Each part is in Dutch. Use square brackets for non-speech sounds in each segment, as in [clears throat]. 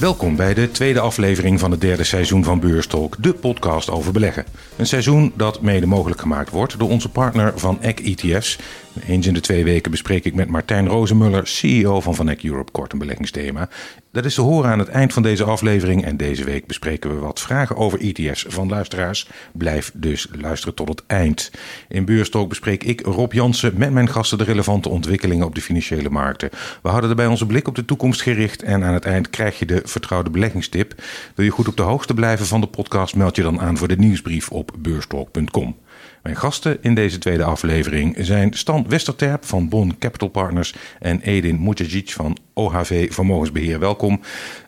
Welkom bij de tweede aflevering van het derde seizoen van Beurstalk, de podcast over beleggen. Een seizoen dat mede mogelijk gemaakt wordt door onze partner van ECK ETF's. Eens in de twee weken bespreek ik met Martijn Rozenmuller, CEO van Van Eck Europe, kort een beleggingsthema. Dat is te horen aan het eind van deze aflevering en deze week bespreken we wat vragen over ETF's van luisteraars. Blijf dus luisteren tot het eind. In Beurstalk bespreek ik, Rob Jansen, met mijn gasten de relevante ontwikkelingen op de financiële markten. We houden erbij onze blik op de toekomst gericht en aan het eind krijg je de vertrouwde beleggingstip. Wil je goed op de hoogte blijven van de podcast, meld je dan aan voor de nieuwsbrief op beurstalk.com. Mijn gasten in deze tweede aflevering zijn Stan Westerterp van Bon Capital Partners en Edin Mujagic van OHV Vermogensbeheer. Welkom.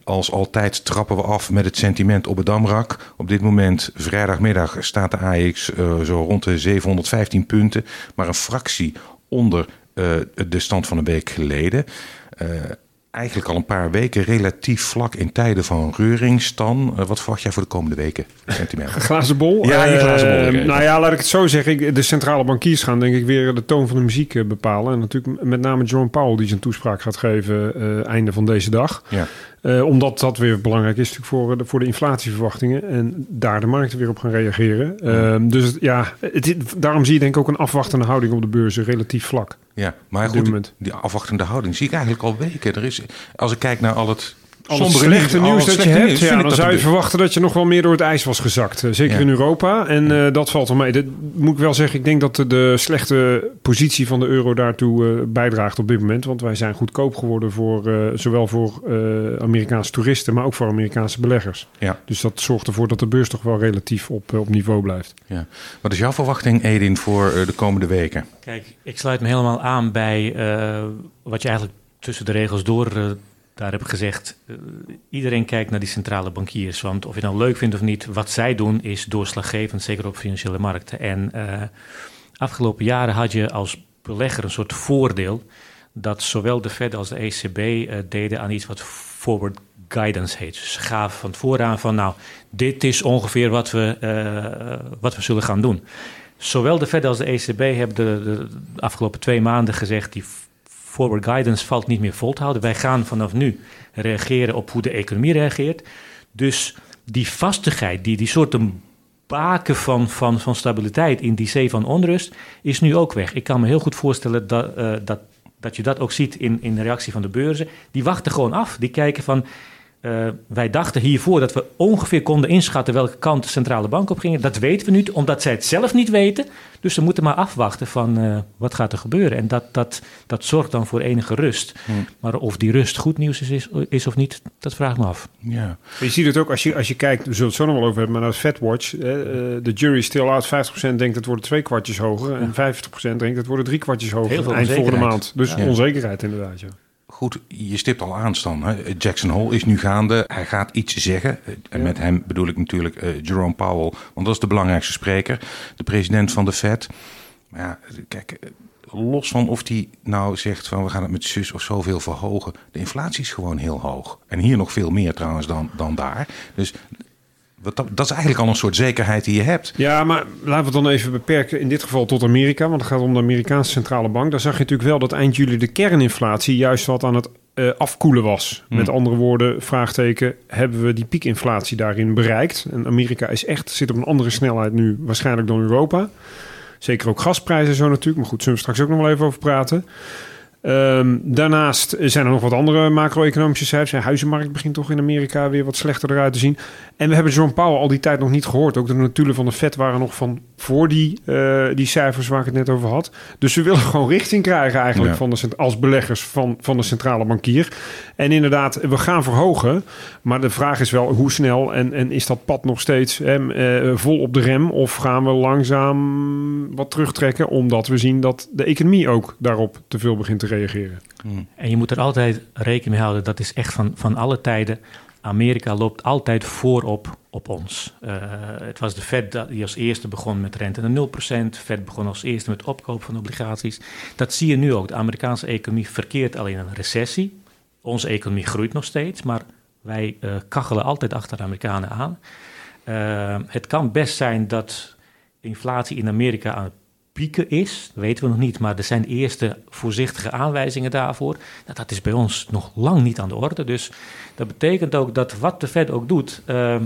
Als altijd trappen we af met het sentiment op het Damrak. Op dit moment, vrijdagmiddag, staat de AX uh, zo rond de 715 punten, maar een fractie onder uh, de stand van een week geleden. Uh, eigenlijk al een paar weken relatief vlak in tijden van reuring. Stan, uh, wat verwacht jij voor de komende weken? Sentiment? glazen bol? Ja, je glazen bol. Uh, nou ja, laat ik het zo zeggen. De centrale bankiers gaan denk ik weer de toon van de muziek uh, bepalen. En natuurlijk met name John Powell die zijn toespraak gaat geven einde van deze dag. Ja. Uh, omdat dat weer belangrijk is natuurlijk voor de, voor de inflatieverwachtingen. En daar de markten weer op gaan reageren. Uh, dus ja, het, daarom zie je denk ik ook een afwachtende houding op de beurzen relatief vlak. Ja, maar goed, die afwachtende houding zie ik eigenlijk al weken. Er is, als ik kijk naar al het slechte nieuws, nieuws dat je hebt, ja, dan zou je verwachten dat je nog wel meer door het ijs was gezakt. Zeker ja. in Europa. En uh, dat valt wel mee. Dat moet ik wel zeggen, ik denk dat de, de slechte positie van de euro daartoe uh, bijdraagt op dit moment. Want wij zijn goedkoop geworden voor uh, zowel voor Amerikaanse toeristen, maar ook voor Amerikaanse beleggers. Ja. Dus dat zorgt ervoor dat de beurs toch wel relatief op, op niveau blijft. Ja. Wat is jouw verwachting, Edin, voor de komende weken? Kijk, ik sluit me helemaal aan bij wat je eigenlijk tussen de regels door daar heb ik gezegd, uh, iedereen kijkt naar die centrale bankiers. Want of je nou leuk vindt of niet, wat zij doen is doorslaggevend, zeker op financiële markten. En uh, afgelopen jaren had je als belegger een soort voordeel dat zowel de Fed als de ECB uh, deden aan iets wat forward guidance heet. Dus ze gaven van vooraan van nou, dit is ongeveer wat we, wat we zullen gaan doen. Zowel de Fed als de ECB hebben de, de afgelopen twee maanden gezegd, die forward guidance valt niet meer vol te houden. Wij gaan vanaf nu reageren op hoe de economie reageert. Dus die vastigheid, die, die soort baken van, van, van stabiliteit in die zee van onrust, is nu ook weg. Ik kan me heel goed voorstellen dat, uh, dat, dat je dat ook ziet in, in de reactie van de beurzen. Die wachten gewoon af. Die kijken van. Uh, wij dachten hiervoor dat we ongeveer konden inschatten welke kant de centrale bank op ging. Dat weten we nu, omdat zij het zelf niet weten. Dus ze moeten maar afwachten van uh, wat gaat er gebeuren. En dat, dat, dat zorgt dan voor enige rust. Hmm. Maar of die rust goed nieuws is, is, is, of niet, dat vraag ik me af. Ja. Je ziet het ook als je, als je kijkt, we zullen het zo nog wel over hebben, maar naar FedWatch. Eh, de jury is still out. 50% denkt het worden twee kwartjes hoger. En 50% denkt het worden drie kwartjes hoger. Heel veel eind volgende maand. Dus ja. onzekerheid inderdaad, ja. Goed, je stipt al aan, Stan. Hè? Jackson Hole is nu gaande. Hij gaat iets zeggen. En ja. met hem bedoel ik natuurlijk uh, Jerome Powell. Want dat is de belangrijkste spreker. De president van de Fed. Maar ja, kijk, los van of hij nou zegt van we gaan het met zus of zoveel verhogen. De inflatie is gewoon heel hoog. En hier nog veel meer trouwens dan, dan daar. Dus dat, dat is eigenlijk al een soort zekerheid die je hebt. Ja, maar laten we het dan even beperken in dit geval tot Amerika. Want het gaat om de Amerikaanse centrale bank. Daar zag je natuurlijk wel dat eind juli de kerninflatie juist wat aan het uh, afkoelen was. Hmm. Met andere woorden, vraagteken, hebben we die piekinflatie daarin bereikt? En Amerika is echt, zit op een andere snelheid nu waarschijnlijk dan Europa. Zeker ook gasprijzen zo natuurlijk. Maar goed, zullen we straks ook nog wel even over praten. Um, daarnaast zijn er nog wat andere macro-economische cijfers. De huizenmarkt begint toch in Amerika weer wat slechter eruit te zien. En we hebben John Powell al die tijd nog niet gehoord. Ook de notulen van de Fed waren nog van voor die, uh, die cijfers waar ik het net over had. Dus we willen gewoon richting krijgen eigenlijk ja. van de, als beleggers van, van de centrale bankier. En inderdaad, we gaan verhogen. Maar de vraag is wel hoe snel en, en is dat pad nog steeds eh, uh, vol op de rem? Of gaan we langzaam wat terugtrekken omdat we zien dat de economie ook daarop te veel begint te reageren. Hmm. En je moet er altijd rekening mee houden, dat is echt van, van alle tijden. Amerika loopt altijd voorop op ons. Uh, het was de Fed die als eerste begon met rente naar 0%. Fed begon als eerste met opkoop van obligaties. Dat zie je nu ook. De Amerikaanse economie verkeert al in een recessie. Onze economie groeit nog steeds, maar wij uh, kachelen altijd achter de Amerikanen aan. Uh, het kan best zijn dat inflatie in Amerika aan het pieken is, weten we nog niet, maar er zijn eerste voorzichtige aanwijzingen daarvoor. Nou, dat is bij ons nog lang niet aan de orde. Dus dat betekent ook dat wat de Fed ook doet, ehm,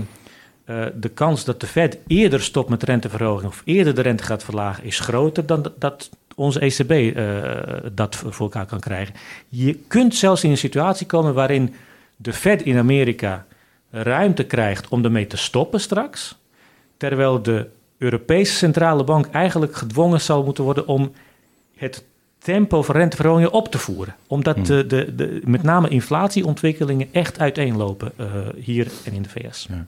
eh, de kans dat de Fed eerder stopt met renteverhoging of eerder de rente gaat verlagen, is groter dan dat onze ECB eh, dat voor elkaar kan krijgen. Je kunt zelfs in een situatie komen waarin de Fed in Amerika ruimte krijgt om ermee te stoppen straks, terwijl de Europese Centrale Bank eigenlijk gedwongen zal moeten worden om het tempo van renteverhogingen op te voeren. Omdat hmm. de, de, de, met name inflatieontwikkelingen echt uiteenlopen uh, hier en in de VS. Ja.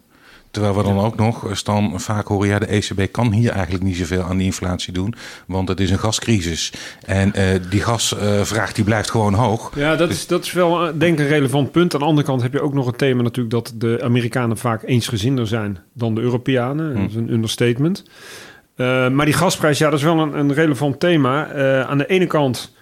Terwijl we dan ook nog, eh, Stan, vaak horen, ja, de ECB kan hier eigenlijk niet zoveel aan die inflatie doen, want het is een gascrisis. En uh, die gasvraag die blijft gewoon hoog. Ja, dat, is, dat is wel eh, denk ik een relevant punt. Aan de andere kant heb je ook nog het thema natuurlijk dat de Amerikanen vaak eensgezinder zijn dan de Europeanen. Dat is een understatement. Uh, maar die gasprijs, ja, dat is wel een, een relevant thema. Uh, aan de ene kant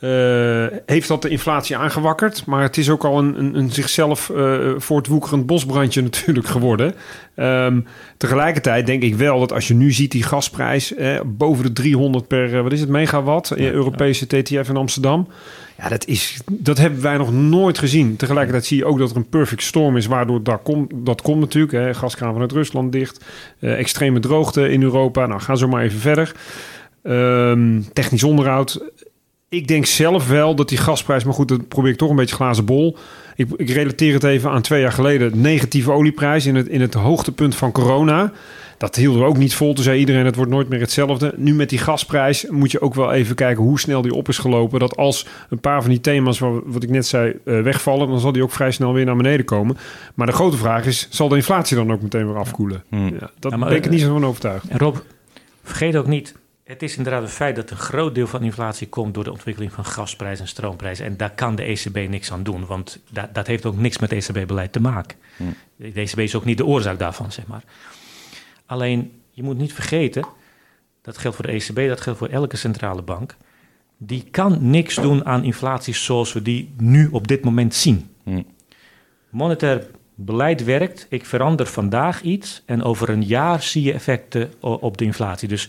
uh, heeft dat de inflatie aangewakkerd. Maar het is ook al een, een, een zichzelf uh, voortwoekerend bosbrandje [laughs] natuurlijk geworden. Um, tegelijkertijd denk ik wel dat als je nu ziet die gasprijs eh, boven de 300 per, wat is het, megawatt, ja, Europese ja. TTF in Amsterdam. Ja, dat, is, dat hebben wij nog nooit gezien. Tegelijkertijd zie je ook dat er een perfect storm is, waardoor dat komt, dat komt natuurlijk. Hè, gaskraan vanuit Rusland dicht, extreme droogte in Europa. Nou, ga zo maar even verder. Um, technisch onderhoud ik denk zelf wel dat die gasprijs, maar goed, dat probeer ik toch een beetje glazen bol. Ik, ik relateer het even aan twee jaar geleden. Negatieve olieprijs in het, in het hoogtepunt van corona. Dat hielden we ook niet vol. Toen zei iedereen, het wordt nooit meer hetzelfde. Nu met die gasprijs moet je ook wel even kijken hoe snel die op is gelopen. Dat als een paar van die thema's, wat ik net zei, uh, wegvallen... dan zal die ook vrij snel weer naar beneden komen. Maar de grote vraag is, zal de inflatie dan ook meteen weer afkoelen? Hmm. Ja, dat ben ik niet zo van overtuigd. En Rob, vergeet ook niet het is inderdaad een feit dat een groot deel van inflatie komt door de ontwikkeling van gasprijs en stroomprijs. En daar kan de ECB niks aan doen, want dat, dat heeft ook niks met ECB-beleid te maken. Hm. De ECB is ook niet de oorzaak daarvan, zeg maar. Alleen, je moet niet vergeten, dat geldt voor de ECB, dat geldt voor elke centrale bank. Die kan niks doen aan inflatie zoals we die nu op dit moment zien. Hm. Monetair beleid werkt. Ik verander vandaag iets en over een jaar zie je effecten op de inflatie. Dus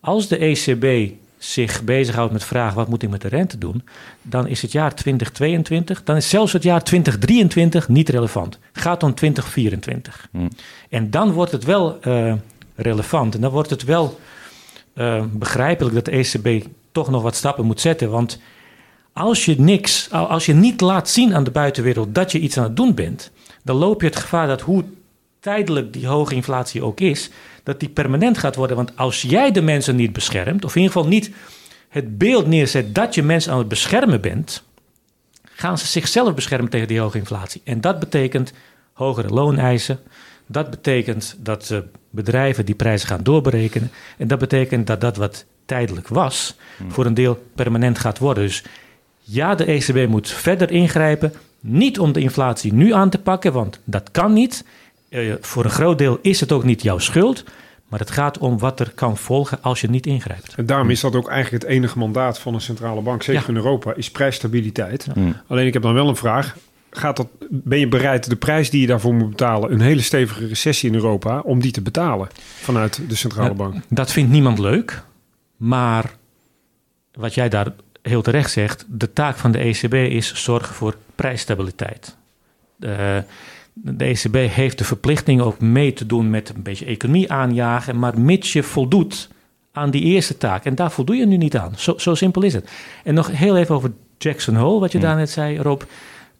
als de ECB zich bezighoudt met vraag wat moet ik met de rente doen, dan is het jaar 2022, dan is zelfs het jaar 2023 niet relevant. Gaat om 2024. Hmm. En dan wordt het wel uh, relevant en dan wordt het wel uh, begrijpelijk dat de ECB toch nog wat stappen moet zetten. Want als je niks, als je niet laat zien aan de buitenwereld dat je iets aan het doen bent, dan loop je het gevaar dat hoe tijdelijk die hoge inflatie ook is, dat die permanent gaat worden. Want als jij de mensen niet beschermt, of in ieder geval niet het beeld neerzet dat je mensen aan het beschermen bent, gaan ze zichzelf beschermen tegen die hoge inflatie. En dat betekent hogere looneisen. Dat betekent dat bedrijven die prijzen gaan doorberekenen. En dat betekent dat dat wat tijdelijk was, hmm. voor een deel permanent gaat worden. Dus ja, de ECB moet verder ingrijpen. Niet om de inflatie nu aan te pakken, want dat kan niet. Uh, voor een groot deel is het ook niet jouw schuld. Maar het gaat om wat er kan volgen als je niet ingrijpt. En daarom is dat ook eigenlijk het enige mandaat van een centrale bank, zeker in Europa, is prijsstabiliteit. Mm. Alleen ik heb dan wel een vraag. Gaat dat, ben je bereid de prijs die je daarvoor moet betalen, een hele stevige recessie in Europa, om die te betalen vanuit de centrale bank? Dat vindt niemand leuk. Maar wat jij daar heel terecht zegt, de taak van de ECB is zorgen voor prijsstabiliteit. Uh, de ECB heeft de verplichting ook mee te doen met een beetje economie aanjagen, maar mits je voldoet aan die eerste taak. En daar voldoe je nu niet aan. Zo, zo simpel is het. En nog heel even over Jackson Hole, wat je daar net zei, Rob.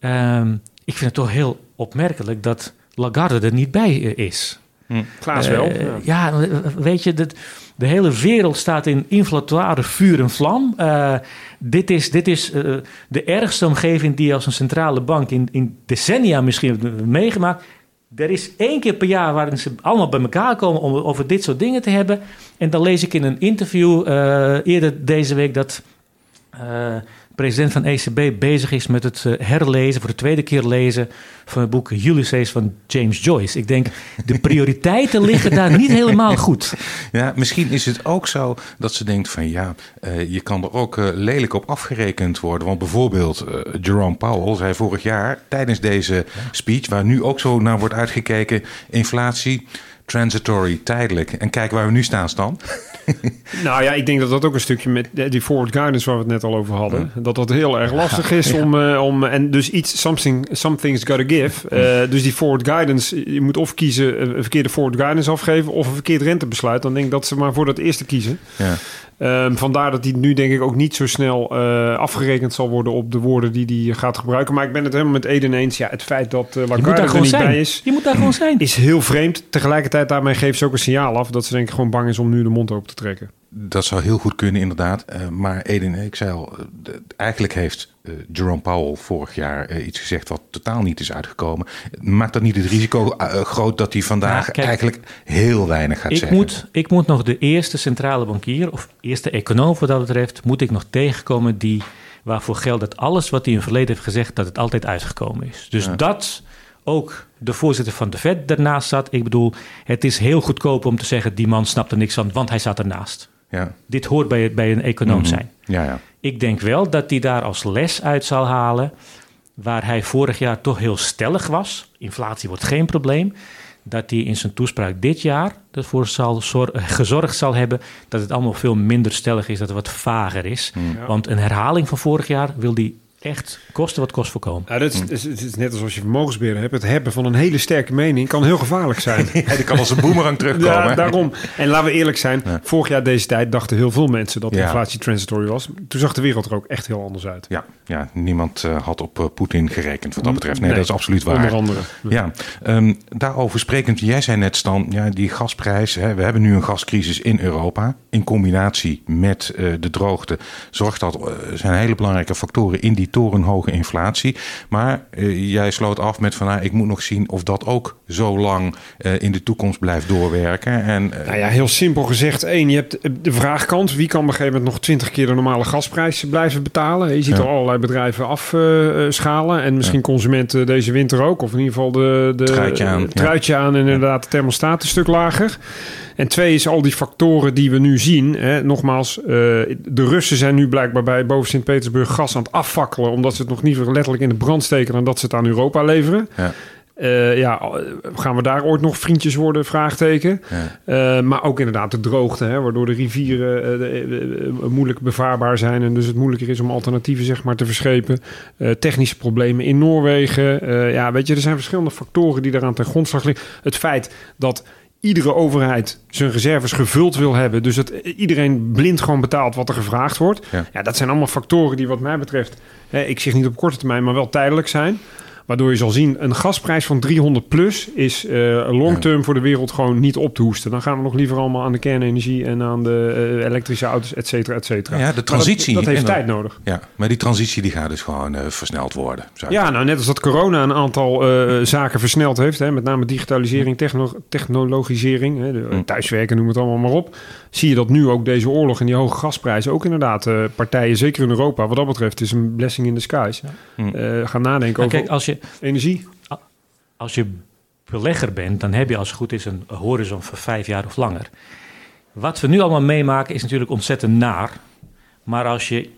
Um, ik vind het toch heel opmerkelijk dat Lagarde er niet bij is. Hm. Klaas wel. Uh, ja. ja. weet je, dat de hele wereld staat in inflatoire vuur en vlam. Uh, dit is, dit is uh, de ergste omgeving die als een centrale bank in, in decennia misschien heeft meegemaakt. Er is één keer per jaar waarin ze allemaal bij elkaar komen om over dit soort dingen te hebben. En dan lees ik in een interview uh, eerder deze week dat president van ECB bezig is met het eh, herlezen, voor de tweede keer lezen van het boek Ulysses van James Joyce. Ik denk, de [laughs] prioriteiten liggen daar niet helemaal goed. Ja, misschien is het ook zo dat ze denkt van ja, uh, je kan er ook uh, lelijk op afgerekend worden. Want bijvoorbeeld uh, Jerome Powell zei vorig jaar tijdens deze speech, waar nu ook zo naar wordt uitgekeken, inflatie transitory, tijdelijk. En kijk waar we nu staan, Stan. [laughs] nou ja, ik denk dat dat ook een stukje met die forward guidance waar we het net al over hadden, dat dat heel erg lastig is om, uh, om en dus iets something something's gotta give. Uh, dus die forward guidance, je moet of kiezen een verkeerde forward guidance afgeven of een verkeerd rentebesluit. Dan denk ik dat ze maar voor dat eerste kiezen. Ja. Um, vandaar dat hij nu denk ik ook niet zo snel uh, afgerekend zal worden op de woorden die hij gaat gebruiken. Maar ik ben het helemaal met Eden eens. Ja, het feit dat uh, Lagarde er niet zijn. bij is, je moet daar gewoon [clears throat] zijn. is heel vreemd. Tegelijkertijd daarmee geeft ze ook een signaal af dat ze denk ik gewoon bang is om nu de mond open te trekken. Dat zou heel goed kunnen, inderdaad. Uh, maar Eden, ik zei al, eigenlijk heeft uh, Jerome Powell vorig jaar iets gezegd wat totaal niet is uitgekomen. Maakt dat niet het risico groot dat hij vandaag kijk, eigenlijk heel weinig gaat ik zeggen? Moet, ik moet nog de eerste centrale bankier of eerste econoom wat dat betreft, moet ik nog tegenkomen die waarvoor geldt dat alles wat hij in het verleden heeft gezegd, dat het altijd uitgekomen is. Dus ja. dat ook de voorzitter van de Fed ernaast zat. Ik bedoel, het is heel goedkoop om te zeggen... die man snapt er niks van, want hij zat ernaast. Ja. Dit hoort bij, bij een econoom mm -hmm. zijn. Ja, ja. Ik denk wel dat hij daar als les uit zal halen... waar hij vorig jaar toch heel stellig was. Inflatie wordt geen probleem. Dat hij in zijn toespraak dit jaar ervoor zal gezorgd zal hebben... dat het allemaal veel minder stellig is, dat het wat vager is. Mm. Ja. Want een herhaling van vorig jaar wil hij echt kosten wat kost voorkomen. Ja, dat is, het is, het is net alsof je vermogensbeheerder hebt. Het hebben van een hele sterke mening kan heel gevaarlijk zijn. [laughs] ja, die kan als een boemerang terugkomen. Ja, daarom. En laten we eerlijk zijn. Ja. Vorig jaar deze tijd dachten heel veel mensen dat de ja. inflatie transitory was. Toen zag de wereld er ook echt heel anders uit. Ja, ja niemand uh, had op uh, Poetin gerekend wat dat betreft. Nee, nee, dat is absoluut waar. Onder andere. Ja, um, daarover sprekend. Jij zei net, Stan, ja, die gasprijs. Hè, we hebben nu een gascrisis in Europa. In combinatie met uh, de droogte zorgt dat zijn hele belangrijke factoren in die torenhoge inflatie. Maar uh, jij sloot af met van nou, ik moet nog zien of dat ook zo lang in de toekomst blijft doorwerken. En, nou ja, heel simpel gezegd. één, je hebt de vraagkant. Wie kan op een gegeven moment nog twintig keer de normale gasprijs blijven betalen? Je ziet ja. er allerlei bedrijven afschalen. en misschien ja. consumenten deze winter ook. Of in ieder geval de, de truitje aan, truitje aan en inderdaad de thermostaat een stuk lager. En twee is al die factoren die we nu zien. Hè, nogmaals, uh, de Russen zijn nu blijkbaar bij boven Sint-Petersburg gas aan het afvakkelen. Omdat ze het nog niet letterlijk in de brand steken dan dat ze het aan Europa leveren. Ja. Uh, ja, gaan we daar ooit nog vriendjes worden? Vraagteken. Ja. Uh, maar ook inderdaad de droogte, hè, waardoor de rivieren uh, de, moeilijk bevaarbaar zijn en dus het moeilijker is om alternatieven zeg maar, te verschepen. technische problemen in Noorwegen. ja, weet je, er zijn verschillende factoren die daaraan ten grondslag liggen. Het feit dat iedere overheid zijn reserves gevuld wil hebben. Dus dat iedereen blind gewoon betaalt wat er gevraagd wordt. Ja, ja dat zijn allemaal factoren die wat mij betreft... Hè, ik zeg niet op korte termijn, maar wel tijdelijk zijn. Waardoor je zal zien, een gasprijs van 300 plus is uh, long-term ja. voor de wereld gewoon niet op te hoesten. Dan gaan we nog liever allemaal aan de kernenergie en aan de uh, elektrische auto's, et cetera, et cetera. Ja, de transitie. Dat, dat heeft tijd nodig. Ja, maar die transitie die gaat dus gewoon uh, versneld worden. Ja, nou net als dat corona een aantal zaken versneld heeft. Hè, met name digitalisering, techno technologisering, hè, de, mm. thuiswerken, noem het allemaal maar op. Zie je dat nu ook deze oorlog en die hoge gasprijzen ook inderdaad partijen, zeker in Europa, wat dat betreft, is een blessing in the skies. Ja. Gaan nadenken nou, over... Kijk, als je energie. Als je belegger bent, dan heb je als het goed is een horizon van vijf jaar of langer. Wat we nu allemaal meemaken is natuurlijk ontzettend naar. Maar als je,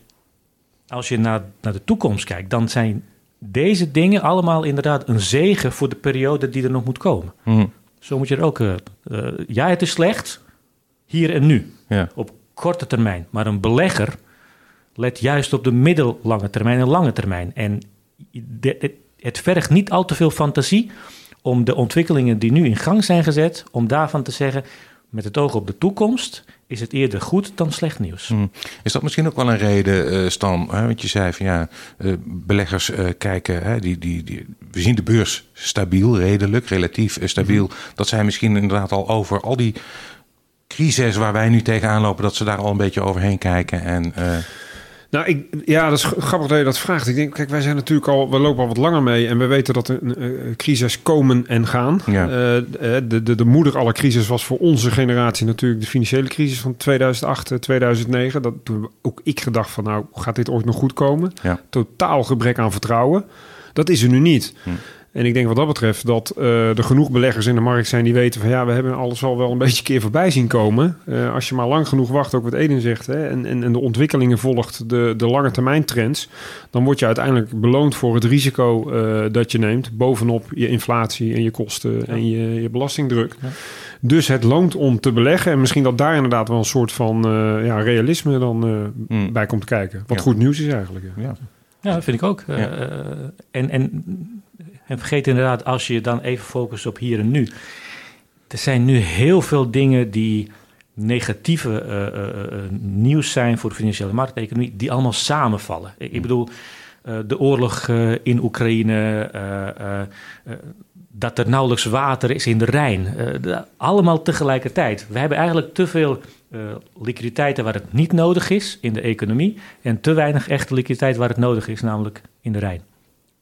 als je naar, naar de toekomst kijkt, dan zijn deze dingen allemaal inderdaad een zegen voor de periode die er nog moet komen. Mm. Zo moet je er ook. Uh, uh, ja, het is slecht, hier en nu, ja. op korte termijn. Maar een belegger let juist op de middellange termijn en lange termijn. En de, de, het vergt niet al te veel fantasie om de ontwikkelingen die nu in gang zijn gezet, om daarvan te zeggen, met het oog op de toekomst, is het eerder goed dan slecht nieuws. Hmm. Is dat misschien ook wel een reden, uh, Stan? Hè? Want je zei van ja, uh, beleggers uh, kijken, hè, die, die, die, we zien de beurs stabiel, redelijk, relatief stabiel. Hmm. Dat zij misschien inderdaad al over al die crises waar wij nu tegenaan lopen, dat ze daar al een beetje overheen kijken en... Nou, ik, ja, dat is grappig dat je dat vraagt. Ik denk, kijk, wij zijn natuurlijk al, we lopen al wat langer mee en we weten dat er uh, crisis komen en gaan. Ja. Uh, de, de, de moeder aller crisis was voor onze generatie natuurlijk de financiële crisis van 2008, 2009. Dat toen ook ik gedacht van, nou, gaat dit ooit nog goed komen? Ja. Totaal gebrek aan vertrouwen. Dat is er nu niet. Hm. En ik denk wat dat betreft dat uh, er genoeg beleggers in de markt zijn die weten van ja, we hebben alles al wel een beetje keer voorbij zien komen. Uh, als je maar lang genoeg wacht, ook wat Eden zegt, hè, en, en, en de ontwikkelingen volgt de, de lange termijn trends, dan word je uiteindelijk beloond voor het risico uh, dat je neemt bovenop je inflatie en je kosten ja. en je, je belastingdruk. Ja. Dus het loont om te beleggen. En misschien dat daar inderdaad wel een soort van uh, ja, realisme dan uh, mm. bij komt kijken. Wat Ja. goed nieuws is eigenlijk. Ja. Ja. Ja, dat vind ik ook. Ja. Eh, en, en, en vergeet inderdaad, als je dan even focust op hier en nu. Er zijn nu heel veel dingen die negatieve eh, eh, eh, nieuws zijn voor de financiële markteconomie, die allemaal samenvallen. Ik, ik bedoel, de oorlog in Oekraïne, dat er nauwelijks water is in de Rijn. De- allemaal tegelijkertijd. We hebben eigenlijk te veel liquiditeiten waar het niet nodig is in de economie. En te weinig echte liquiditeit waar het nodig is, namelijk in de Rijn.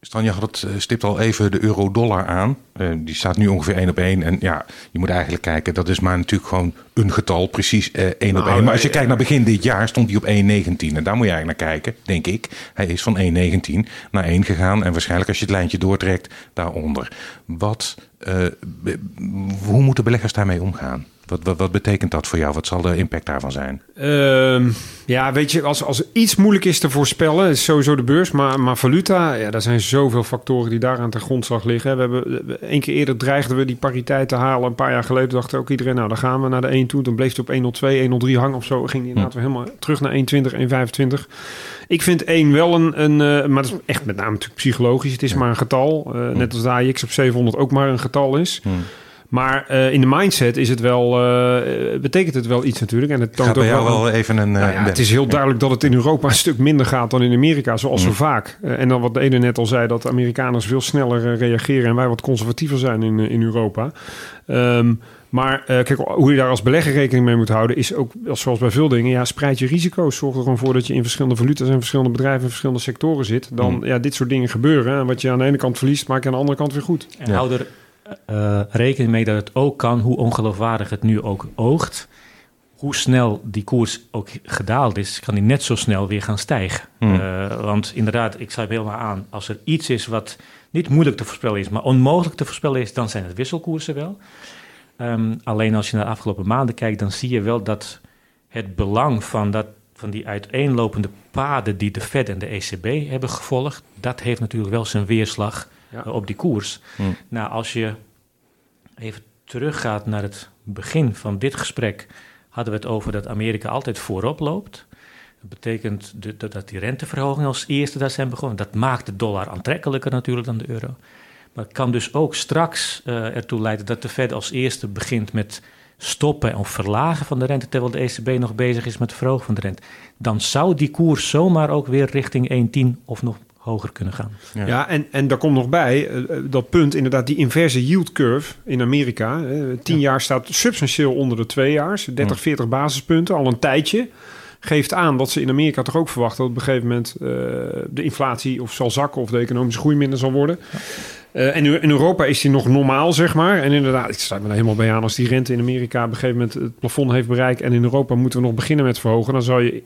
Stan, je had het eh, stipt al even de euro-dollar aan. Eh, die staat nu ongeveer 1 op 1. En ja, je moet eigenlijk kijken, dat is maar natuurlijk gewoon een getal, precies eh 1 op Nou, 1. Maar als je kijkt naar begin dit jaar, stond hij op 1,19. En daar moet je eigenlijk naar kijken, denk ik. Hij is van 1,19 naar 1 gegaan. En waarschijnlijk als je het lijntje doortrekt, daaronder. Wat, hoe moeten beleggers daarmee omgaan? Wat, wat, wat betekent dat voor jou? Wat zal de impact daarvan zijn? Ehm, ja, weet je, als, als iets moeilijk is te voorspellen, is sowieso de beurs. Maar, maar valuta, ja, daar zijn zoveel factoren die daar aan ten grondslag liggen. We hebben we- één keer eerder dreigden we die pariteit te halen. Een paar jaar geleden dacht ook iedereen, nou, dan gaan we naar de 1 toe. Dan bleef het op 102, 103 hangen of zo. Ging inderdaad weer helemaal terug naar 120, 125. Ik vind 1 wel een, een eh, maar dat is echt met name natuurlijk psychologisch. Het is maar een getal. Eh, Net als de AX op 700 ook maar een getal is. Hmm. Maar eh, in de mindset is het wel, eh, betekent het wel iets natuurlijk. En het toont Gaat bij ook jou wel wel even een... eh, nou ja, een het is heel duidelijk dat het in Europa een stuk minder gaat dan in Amerika, zoals zo Mm. vaak. Eh, en dan wat Ede net al zei, dat de Amerikaners veel sneller eh, reageren en wij wat conservatiever zijn in, eh, in Europa. Ehm, maar eh, kijk, hoe je daar als belegger rekening mee moet houden, is ook als- zoals bij veel dingen, ja, spreid je risico's. Zorg er gewoon voor dat je in verschillende valuta's en verschillende bedrijven en verschillende sectoren zit. Dan, Mm. ja, dit soort dingen gebeuren. En wat je aan de ene kant verliest, maak je aan de andere kant weer goed. En Ja. hou er eh, rekening mee dat het ook kan, hoe ongeloofwaardig het nu ook oogt. Hoe snel die koers ook gedaald is, kan die net zo snel weer gaan stijgen. Hmm. Eh, want inderdaad, ik sluit helemaal aan. Als er iets is wat niet moeilijk te voorspellen is, maar onmogelijk te voorspellen is, dan zijn het wisselkoersen wel. Ehm, alleen als je naar de afgelopen maanden kijkt, dan zie je wel dat het belang van, dat, van die uiteenlopende paden die de Fed en de ECB hebben gevolgd, dat heeft natuurlijk wel zijn weerslag Ja. eh, op die koers. Hmm. Nou, als je even teruggaat naar het begin van dit gesprek, hadden we het over dat Amerika altijd voorop loopt. Dat betekent de- dat, dat die renteverhogingen als eerste daar zijn begonnen. Dat maakt de dollar aantrekkelijker natuurlijk dan de euro. Maar het kan dus ook straks eh, ertoe leiden dat de Fed als eerste begint met stoppen of verlagen van de rente, terwijl de ECB nog bezig is met het verhogen van de rente. Dan zou die koers zomaar ook weer richting 1,10 of nog hoger kunnen gaan. Ja. Ja, en, en daar komt nog bij eh, eh, dat punt, inderdaad, die inverse yield curve in Amerika. eh, 10 jaar staat substantieel onder de twee jaar, 30, 40 basispunten, al een tijdje. Geeft aan dat ze in Amerika toch ook verwachten dat op een gegeven moment eh, de inflatie of zal zakken of de economische groei minder zal worden. Eh, en in Europa is die nog normaal, zeg maar. En inderdaad, ik sluit me er helemaal bij aan. Als die rente in Amerika op een gegeven moment het plafond heeft bereikt... en in Europa moeten we nog beginnen met verhogen... dan zou je...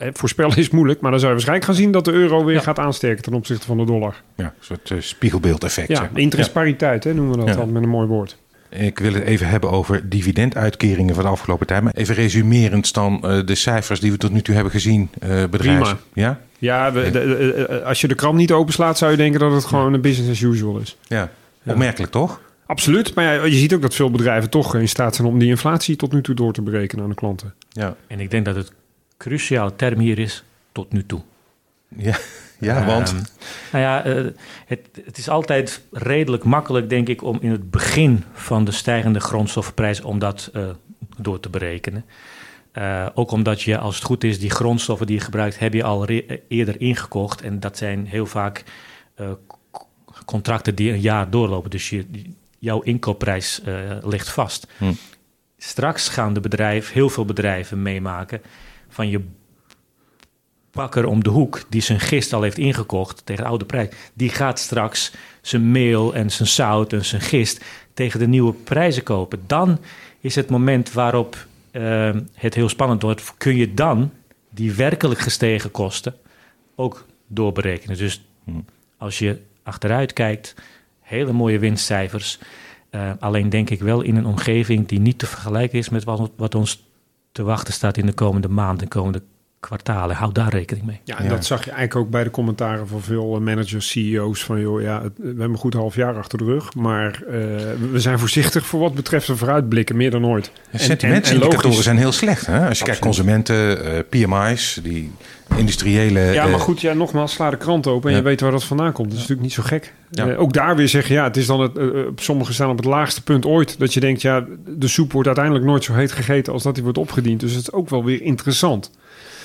eh, voorspellen is moeilijk, maar dan zou je waarschijnlijk gaan zien... dat de euro weer Ja. gaat aansterken ten opzichte van de dollar. Ja, een soort eh, spiegelbeeldeffect. Ja, zeg maar. interestpariteit hè, noemen we dat Ja. dan met een mooi woord. Ik wil het even hebben over dividenduitkeringen van de afgelopen tijd. Maar even resumerend dan eh, de cijfers die we tot nu toe hebben gezien. eh bedrijfs... Prima. Ja? Ja, we, de- de- als je de krant niet openslaat... zou je denken dat het gewoon een business as usual is. Ja. Ja. Opmerkelijk toch? Absoluut, maar ja, je ziet ook dat veel bedrijven toch in staat zijn... om die inflatie tot nu toe door te berekenen aan de klanten. Ja. En ik denk dat het cruciale term hier is tot nu toe. Ja, ja want... Ehm, nou ja, eh, het, het is altijd redelijk makkelijk, denk ik, om in het begin van de stijgende grondstoffenprijs om dat eh, door te berekenen. Eh, ook omdat je, als het goed is, die grondstoffen die je gebruikt, heb je al eerder ingekocht. En dat zijn heel vaak contracten die een jaar doorlopen. Dus je, jouw inkoopprijs ligt vast. Hm. Straks gaan de bedrijven, heel veel bedrijven meemaken van je bakker om de hoek die zijn gist al heeft ingekocht tegen de oude prijs, die gaat straks zijn meel en zijn zout en zijn gist tegen de nieuwe prijzen kopen. Dan is het moment waarop eh, het heel spannend wordt. Kun je dan die werkelijk gestegen kosten ook doorberekenen? Dus Hmm. als je achteruit kijkt, hele mooie winstcijfers. Eh, alleen denk ik wel in een omgeving die niet te vergelijken is met wat, wat ons te wachten staat in de komende maanden, de komende kwartalen. Houd daar rekening mee. Ja, en dat zag je eigenlijk ook bij de commentaren van veel eh, managers, CEO's. Van joh, ja, we hebben een goed half jaar achter de rug. Maar uh, we zijn voorzichtig voor wat betreft de vooruitblikken, meer dan ooit. Sentimentsindicatoren zijn heel slecht. Hè? Als je Absoluut. kijkt consumenten, uh, PMI's, die industriële... Ja, maar goed, ja, nogmaals, sla de krant open en ja. je weet waar dat vandaan komt. Dat is natuurlijk niet zo gek. Ja. Uh, ook daar weer zeggen, ja, het is dan het, uh, sommigen staan op het laagste punt ooit. Dat je denkt, ja, de soep wordt uiteindelijk nooit zo heet gegeten als dat die wordt opgediend. Dus het is ook wel weer interessant.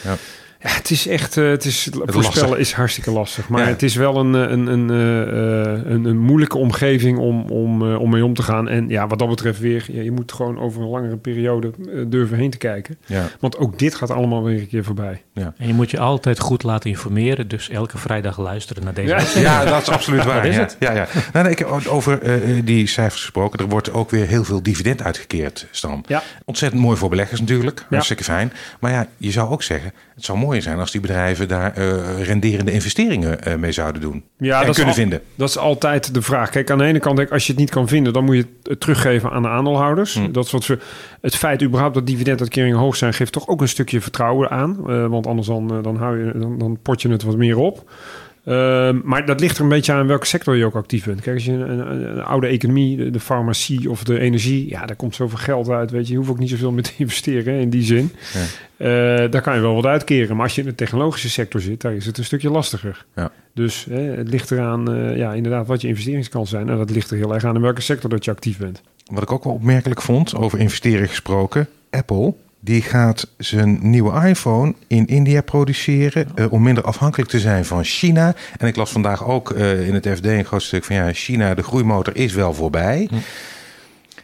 Ja. Ja, het is echt, uh, het is, het voorspellen lastig. is hartstikke lastig. Maar ja. het is wel een, een, een, uh, een, een, moeilijke omgeving om, om, om mee om te gaan. En ja, wat dat betreft weer, ja, je moet gewoon over een langere periode durven heen te kijken. Ja. Want ook dit gaat allemaal weer een keer voorbij. Ja. En je moet je altijd goed laten informeren. Dus elke vrijdag luisteren naar deze Ja, ja dat is absoluut [laughs] waar. is het? Ja, ja. Nou, ik heb over die cijfers gesproken. Er wordt ook weer heel veel dividend uitgekeerd, Stam. Ja. Ontzettend mooi voor beleggers natuurlijk. Hartstikke fijn. Maar ja, je zou ook zeggen, het zou mooi zijn als die bedrijven daar uh, renderende investeringen uh, mee zouden doen. Ja, en dat kunnen al, vinden. Dat is altijd de vraag. Kijk, aan de ene kant, als je het niet kan vinden, dan moet je het teruggeven aan de aandeelhouders. Hm. Dat is wat we, het feit überhaupt dat dividenduitkeringen hoog zijn, geeft toch ook een stukje vertrouwen aan. Uh, want anders dan, dan, hou je, dan, dan pot je het wat meer op. Uh, maar dat ligt er een beetje aan welke sector je ook actief bent. Kijk, als je een, een, een oude economie, de, de, farmacie of de energie, ja, daar komt zoveel geld uit. Weet je, je hoeft ook niet zoveel mee te [laughs] investeren hè, in die zin. Ja. Uh, daar kan je wel wat uitkeren. Maar als je in de technologische sector zit, daar is het een stukje lastiger. Ja. Dus hè, het ligt eraan, uh, ja, inderdaad, wat je investeringskans zijn. En dat ligt er heel erg aan in welke sector dat je actief bent. Wat ik ook wel opmerkelijk vond, over investeren gesproken, Apple die gaat zijn nieuwe iPhone in India produceren uh, om minder afhankelijk te zijn van China. En ik las vandaag ook uh, in het FD een groot stuk van ja, China, de groeimotor is wel voorbij. Hm.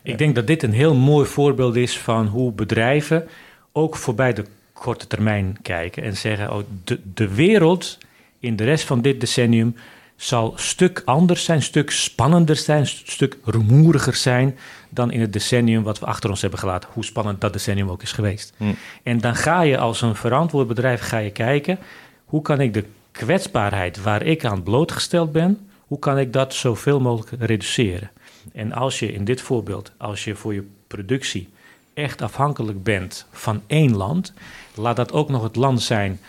Ik denk dat dit een heel mooi voorbeeld is van hoe bedrijven ook voorbij de korte termijn kijken en zeggen: oh, de, de wereld in de rest van dit decennium zal stuk anders zijn, stuk spannender zijn, stuk rumoeriger zijn dan in het decennium wat we achter ons hebben gelaten. Hoe spannend dat decennium ook is geweest. Mm. En dan ga je als een verantwoord bedrijf ga je kijken, hoe kan ik de kwetsbaarheid waar ik aan blootgesteld ben, hoe kan ik dat zoveel mogelijk reduceren? En als je in dit voorbeeld, als je voor je productie echt afhankelijk bent van één land, laat dat ook nog het land zijn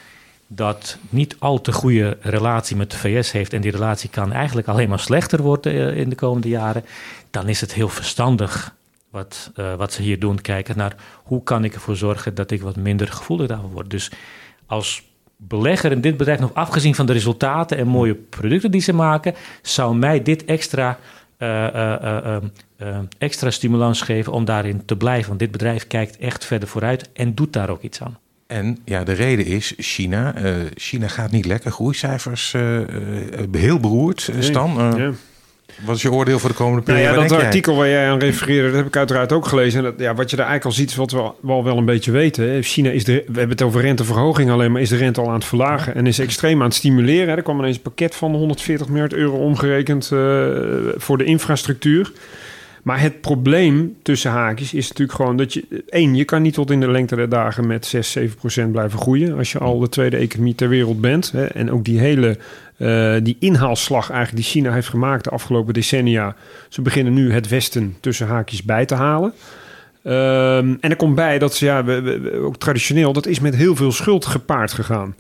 dat niet al te goede relatie met de VS heeft en die relatie kan eigenlijk alleen maar slechter worden uh, in de komende jaren, dan is het heel verstandig wat, uh, wat ze hier doen, kijken naar hoe kan ik ervoor zorgen dat ik wat minder gevoelig daarvoor word. Dus als belegger in dit bedrijf, nog afgezien van de resultaten en mooie producten die ze maken, zou mij dit extra, uh, extra stimulans geven om daarin te blijven. Want dit bedrijf kijkt echt verder vooruit en doet daar ook iets aan. En ja, de reden is China. Uh, China gaat niet lekker. Groeicijfers uh, uh, heel beroerd. Stan, ja. wat is je oordeel voor de komende periode? Nou ja, dat jij? artikel waar jij aan refereerde, dat heb ik uiteraard ook gelezen. En dat, ja, wat je daar eigenlijk al ziet, is wat we wel, wel een beetje weten. China is de, we hebben het over renteverhoging alleen, maar is de rente al aan het verlagen en is extreem aan het stimuleren. Er kwam ineens een pakket van 140 miljard euro omgerekend voor de infrastructuur. Maar het probleem tussen haakjes is natuurlijk gewoon dat je... één, je kan niet tot in de lengte der dagen met 6, 7 procent blijven groeien... als je al de tweede economie ter wereld bent. Hè, en ook die hele uh, die inhaalslag eigenlijk die China heeft gemaakt de afgelopen decennia... ze beginnen nu het Westen tussen haakjes bij te halen... Um, en er komt bij dat ze, ja, we, ook traditioneel, dat is met heel veel schuld gepaard gegaan.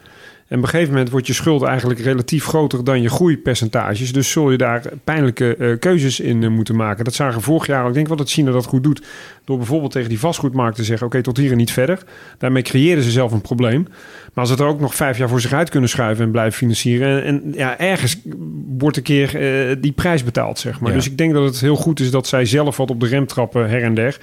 En op een gegeven moment wordt je schuld eigenlijk relatief groter dan je groeipercentages. Dus zul je daar pijnlijke uh, keuzes in uh, moeten maken. Dat zagen we vorig jaar. Ik denk wel dat China dat goed doet. Door bijvoorbeeld tegen die vastgoedmarkt te zeggen: oké, okay, tot hier en niet verder. Daarmee creëerden ze zelf een probleem. Maar als ze het er ook nog vijf jaar voor zich uit kunnen schuiven en blijven financieren. En, en ja, ergens wordt een keer uh, die prijs betaald, zeg maar. Ja. Dus ik denk dat het heel goed is dat zij zelf wat op de rem trappen her en der.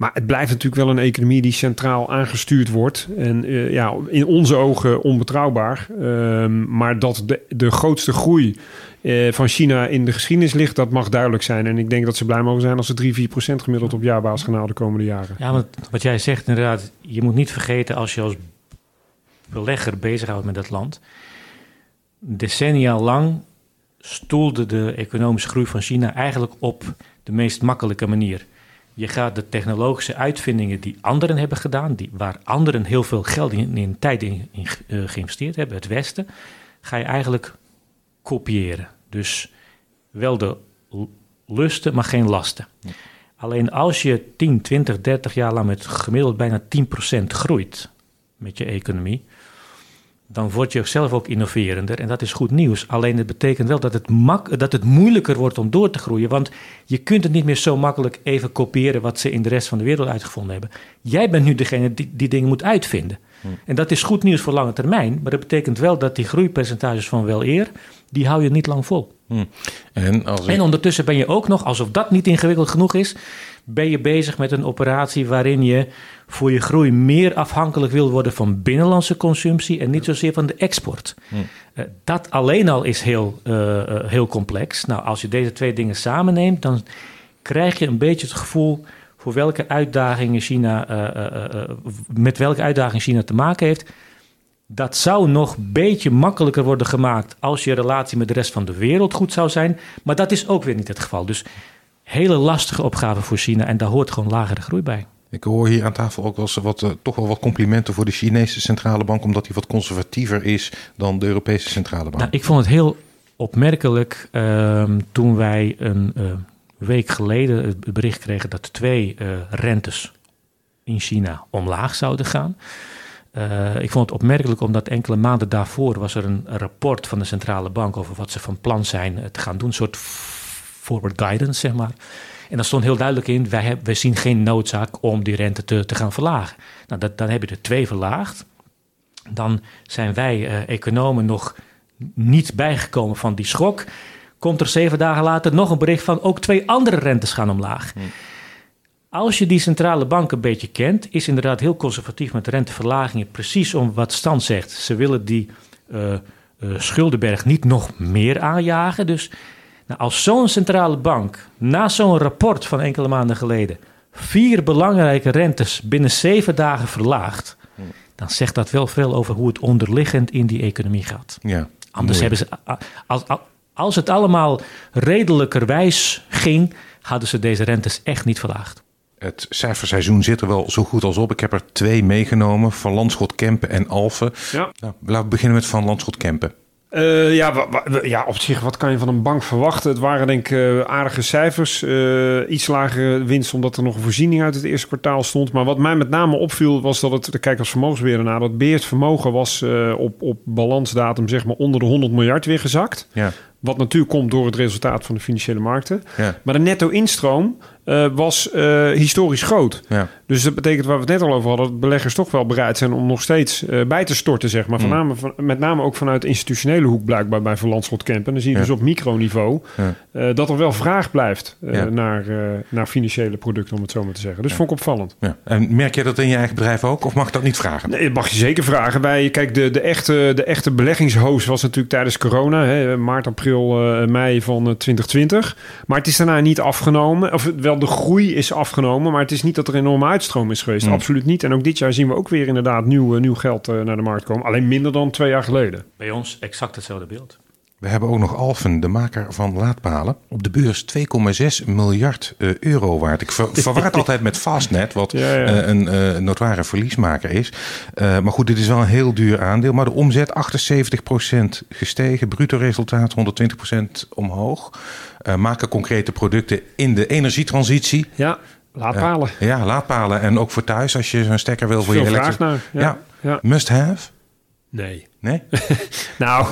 Maar het blijft natuurlijk wel een economie die centraal aangestuurd wordt. En uh, ja, in onze ogen onbetrouwbaar. Um, maar dat de, grootste groei uh, van China in de geschiedenis ligt, dat mag duidelijk zijn. En ik denk dat ze blij mogen zijn als ze 3, 4 procent gemiddeld op jaarbasis gaan halen de komende jaren. Ja, want wat jij zegt inderdaad, je moet niet vergeten als je als belegger bezighoudt met dat land. Decennia lang stoelde de economische groei van China eigenlijk op de meest makkelijke manier. Je gaat de technologische uitvindingen die anderen hebben gedaan, die, waar anderen heel veel geld in, in tijd in, in uh, geïnvesteerd hebben, het Westen, ga je eigenlijk kopiëren. Dus wel de lusten, maar geen lasten. Ja. Alleen als je 10, 20, 30 jaar lang met gemiddeld bijna 10% groeit, met je economie, dan word je zelf ook innoverender. En dat is goed nieuws. Alleen het betekent wel dat het, mak dat het moeilijker wordt om door te groeien. Want je kunt het niet meer zo makkelijk even kopiëren wat ze in de rest van de wereld uitgevonden hebben. Jij bent nu degene die die dingen moet uitvinden. Hmm. En dat is goed nieuws voor lange termijn. Maar dat betekent wel dat die groeipercentages van wel eer, die hou je niet lang vol. Hmm. En, als en ondertussen ben je ook nog, alsof dat niet ingewikkeld genoeg is, ben je bezig met een operatie waarin je voor je groei meer afhankelijk wil worden van binnenlandse consumptie en niet zozeer van de export. Hmm. Uh, dat alleen al is heel, uh, heel complex. Nou, als je deze twee dingen samenneemt, dan krijg je een beetje het gevoel voor welke uitdagingen China, met welke uitdagingen China te maken heeft. Dat zou nog een beetje makkelijker worden gemaakt als je relatie met de rest van de wereld goed zou zijn. Maar dat is ook weer niet het geval. Dus hele lastige opgave voor China en daar hoort gewoon lagere groei bij. Ik hoor hier aan tafel ook wel eens wat, uh, toch wel wat complimenten voor de Chinese centrale bank, omdat die wat conservatiever is dan de Europese centrale bank. Nou, ik vond het heel opmerkelijk uh, toen wij een uh, week geleden het bericht kregen dat twee eh, rentes in China omlaag zouden gaan. Ik vond het opmerkelijk omdat enkele maanden daarvoor was er een rapport van de centrale bank over wat ze van plan zijn te gaan doen. Een soort forward guidance, zeg maar. En daar stond heel duidelijk in, wij, hebben, wij zien geen noodzaak om die rente te, te gaan verlagen. Nou, dat, dan heb je er twee verlaagd. Dan zijn wij uh, economen nog niet bijgekomen van die schok. Komt er zeven dagen later nog een bericht van ook twee andere rentes gaan omlaag. Hmm. Als je die centrale bank een beetje kent, is inderdaad heel conservatief met renteverlagingen. Precies om wat Stan zegt. Ze willen die uh, uh, schuldenberg niet nog meer aanjagen. Dus nou, als zo'n centrale bank na zo'n rapport van enkele maanden geleden vier belangrijke rentes binnen zeven dagen verlaagt, dan zegt dat wel veel over hoe het onderliggend in die economie gaat. Ja, Anders hebben ze, als, als het allemaal redelijkerwijs ging, hadden ze deze rentes echt niet verlaagd. Het cijferseizoen zit er wel zo goed als op. Ik heb er twee meegenomen: Van Landschot Kempen en Alphen. Ja. Nou, laten we beginnen met Van Landschot Kempen. Uh, ja, ja, op zich, wat kan je van een bank verwachten? Het waren denk ik uh, aardige cijfers. Uh, iets lagere winst omdat er nog een voorziening uit het eerste kwartaal stond. Maar wat mij met name opviel was dat het, kijk als vermogensbeheerder naar, dat beheerd vermogen was op, op balansdatum zeg maar onder de 100 miljard weer gezakt. Ja. Wat natuurlijk komt door het resultaat van de financiële markten. Ja. Maar de netto-instroom uh, was uh, historisch groot. Ja. Dus dat betekent waar we het net al over hadden, dat beleggers toch wel bereid zijn om nog steeds uh, bij te storten, zeg maar. Mm. van, met name ook vanuit de institutionele hoek blijkbaar bij Van Landschot Kemp. En dan zie je dus op microniveau ja. dat er wel vraag blijft naar, naar financiële producten, om het zo maar te zeggen. Dus vond ik opvallend. En merk je dat in je eigen bedrijf ook, of mag ik dat niet vragen? Nee, dat mag je zeker vragen. Wij, kijk, de, de, echte, de echte beleggingshoos was natuurlijk tijdens corona, hè, maart, april, mei van 2020. Maar het is daarna niet afgenomen. Of wel de groei is afgenomen, maar het is niet dat er enorme uitstroom is geweest. Absoluut niet. En ook dit jaar zien we ook weer inderdaad nieuw, nieuw geld uh, naar de markt komen. Alleen minder dan twee jaar geleden. Bij ons exact hetzelfde beeld. We hebben ook nog Alphen, de maker van laadpalen. Op de beurs 2,6 miljard uh, euro waard. Ik ver, [laughs] altijd met Fastnet, wat ja, ja. Uh, een uh, notoire verliesmaker is. maar goed, dit is wel een heel duur aandeel. Maar de omzet 78% gestegen, bruto resultaat 120% omhoog. maken concrete producten in de energietransitie. Ja, laadpalen. ja, laadpalen. En ook voor thuis, als je zo'n stekker wil voor je elektrische... Ja. ja, must have. Nee. Nee? [laughs] nou,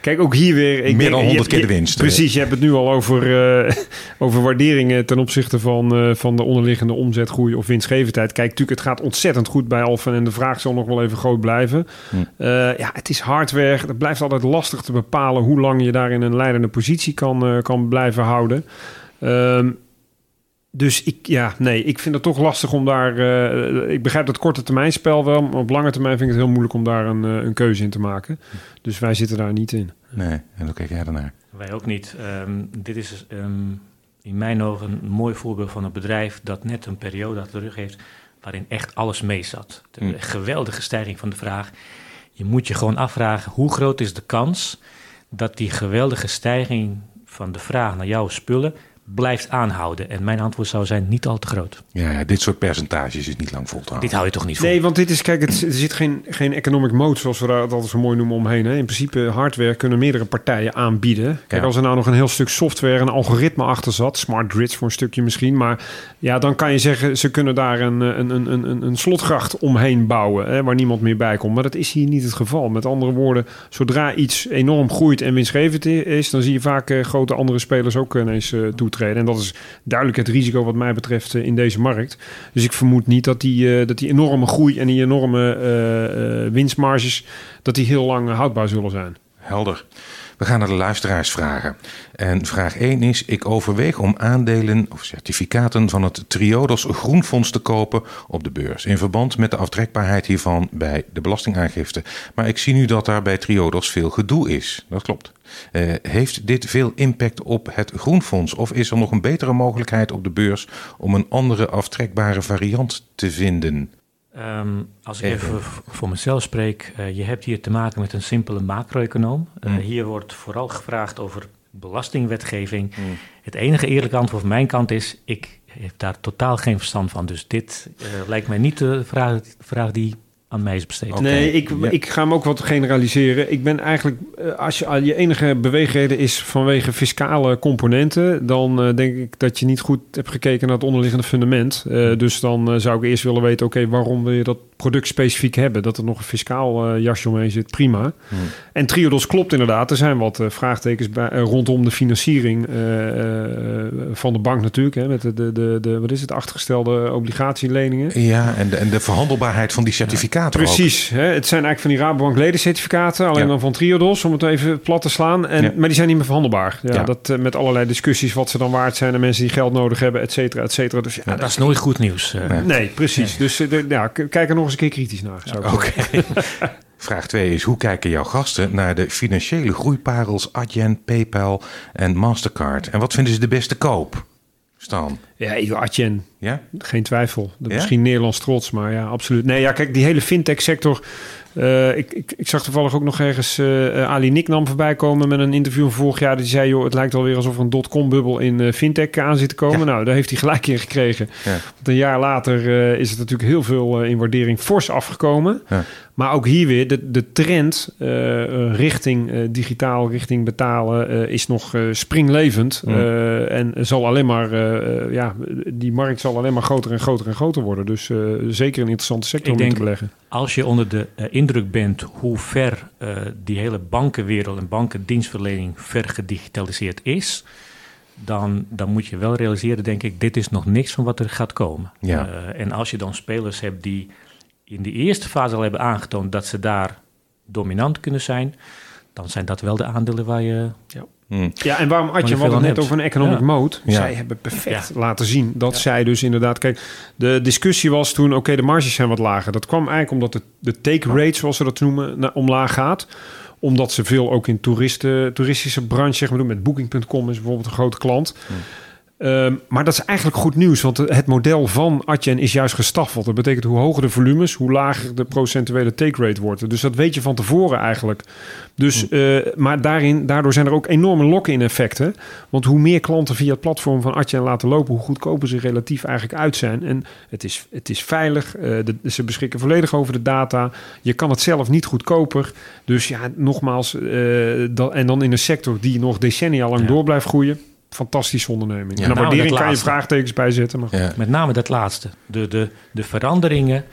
kijk, ook hier weer... Ik Meer dan 100 keer de winst. precies, je hebt het nu al over, uh, [laughs] over waarderingen ten opzichte van, uh, van de onderliggende omzetgroei of winstgevendheid. Kijk, natuurlijk, het gaat ontzettend goed bij Alphen en de vraag zal nog wel even groot blijven. Hm. Uh, ja, het is hardware. Het blijft altijd lastig te bepalen hoe lang je daar in een leidende positie kan, kan blijven houden. Uh, dus ik, ja, nee, ik vind het toch lastig om daar. Uh, ik begrijp dat korte termijn spel wel, maar op lange termijn vind ik het heel moeilijk om daar een, uh, een keuze in te maken. Dus wij zitten daar niet in. Nee, en hoe kijk jij ernaar? Wij ook niet. Um, dit is um, in mijn ogen een mooi voorbeeld van een bedrijf dat net een periode achter de rug heeft waarin echt alles mee zat. De mm. geweldige stijging van de vraag. Je moet je gewoon afvragen hoe groot is de kans dat die geweldige stijging van de vraag naar jouw spullen blijft aanhouden? En mijn antwoord zou zijn niet al te groot. Ja, ja dit soort percentages is niet lang vol te houden. Dit hou je toch niet vol? Nee, want dit is, kijk, het, er zit geen, geen economic mode, zoals we dat altijd zo mooi noemen, omheen. Hè. In principe, hardware kunnen meerdere partijen aanbieden. Kijk, Ja. als er nou nog een heel stuk software en algoritme achter zat, smart grids voor een stukje misschien, maar ja, dan kan je zeggen, ze kunnen daar een, eh, een, een, een, een- slotgracht omheen bouwen, hè, waar niemand meer bij komt. Maar dat is hier niet het geval. Met andere woorden, zodra iets enorm groeit en winstgevend is, dan zie je vaak eh, grote andere spelers ook ineens eh, toetreden. En dat is duidelijk het risico wat mij betreft eh, in deze markt. Dus ik vermoed niet dat die, eh, dat die enorme groei en die enorme eh, eh, winstmarges, dat die heel lang eh, houdbaar zullen zijn. Helder. We gaan naar de luisteraars vragen. En vraag 1 is: Ik overweeg om aandelen of certificaten van het Triodos Groenfonds te kopen op de beurs. In verband met de aftrekbaarheid hiervan bij de belastingaangifte. Maar ik zie nu dat daar bij Triodos veel gedoe is. Dat klopt. Eh, heeft dit veel impact op het Groenfonds? Of is er nog een betere mogelijkheid op de beurs om een andere aftrekbare variant te vinden? Ehm, als ik Even. voor mezelf spreek, eh, je hebt hier te maken met een simpele macro-econoom. Eh, Mm. Hier wordt vooral gevraagd over belastingwetgeving. Het enige eerlijke antwoord van mijn kant is, ik heb daar totaal geen verstand van. Dus dit eh, lijkt mij niet de vraag, vraag die aan mij is besteed. Oké. Nee, ik, Ja. ik ga hem ook wat generaliseren. Ik ben eigenlijk, eh, als je, al je enige beweegreden is vanwege fiscale componenten, dan eh, denk ik dat je niet goed hebt gekeken naar het onderliggende fundament. Eh, dus dan eh, zou ik eerst willen weten, oké, waarom wil je dat product specifiek hebben? Dat er nog een fiscaal eh, jasje omheen zit, prima. En Triodos klopt inderdaad. Er zijn wat eh, vraagtekens bij, rondom de financiering eh, eh, van de bank natuurlijk. Hè, met de, de, de, de, wat is het, achtergestelde obligatieleningen. Ja, en de, en de verhandelbaarheid van die certificaten. Precies. Hè? Het zijn eigenlijk van die Rabobank ledencertificaten, alleen Ja. dan van Triodos, om het even plat te slaan. En, Ja. Maar die zijn niet meer verhandelbaar. Ja, Ja. Dat, eh, met allerlei discussies wat ze dan waard zijn en mensen die geld nodig hebben, et cetera, et cetera. Dus ja, dat is nooit goed nieuws. eh. Nee. Nee, precies. Dus eh, de- ja, kijk er nog eens een keer kritisch naar. Zou ik Oké. [laughs] Vraag 2 is: hoe kijken jouw gasten naar de financiële groeiparels Adyen, PayPal en Mastercard? En wat vinden ze de beste koop? Stan. Ja, Atjen. Ja? Geen twijfel. Ja? Misschien Nederlands trots, maar ja, absoluut. Nee, ja, kijk, die hele fintech-sector. eh, ik, ik, ik zag toevallig ook nog ergens eh, Ali Nicknam voorbij komen met een interview van vorig jaar. Die zei, joh, het lijkt alweer alsof er een dotcom-bubbel in eh, fintech aan zit te komen. Ja. Nou, daar heeft hij gelijk in gekregen. Ja. Want een jaar later is het natuurlijk heel veel in waardering fors afgekomen. Ja. Maar ook hier weer, de, de trend eh, eh, richting eh, digitaal, richting betalen, eh, is nog eh, springlevend. Mm. En zal alleen maar, ja, die markt zal alleen maar groter en groter en groter worden. Dus eh, zeker een interessante sector Ik om in te denk- beleggen. Als je onder de indruk bent hoe ver eh, die hele bankenwereld en bankendienstverlening ver gedigitaliseerd is, dan, dan moet je wel realiseren, denk ik, dit is nog niks van wat er gaat komen. Ja. Eh, en als je dan spelers hebt die in de eerste fase al hebben aangetoond dat ze daar dominant kunnen zijn, dan zijn dat wel de aandelen waar je... Hm. Ja, en waarom had je wat het net hebt. over een economic Ja. mode? Ja. Zij hebben perfect laten zien dat zij dus inderdaad... Kijk, de discussie was toen, oké, de marges zijn wat lager. Dat kwam eigenlijk omdat de, de take rate, zoals ze dat noemen, naar omlaag gaat omdat ze veel ook in toeristen, toeristische branche zeg maar, doen. Met Booking.com is bijvoorbeeld een grote klant. Ehm, maar dat is eigenlijk goed nieuws, want het model van Adyen is juist gestaffeld. Dat betekent hoe hoger de volumes, hoe lager de procentuele take rate wordt. Dus dat weet je van tevoren eigenlijk. Dus, eh, maar daarin, daardoor zijn er ook enorme lock-in effecten. Want hoe meer klanten via het platform van Adyen laten lopen, hoe goedkoper ze relatief eigenlijk uit zijn. En het is, het is veilig, eh, de, ze beschikken volledig over de data. Je kan het zelf niet goedkoper. Dus ja, nogmaals, eh, dat, en dan in een sector die nog decennia lang Ja. door blijft groeien. Fantastische onderneming. Ja, en de waardering dat kan je vraagtekens bij zetten. Maar Ja. Met name dat laatste. De, de, de veranderingen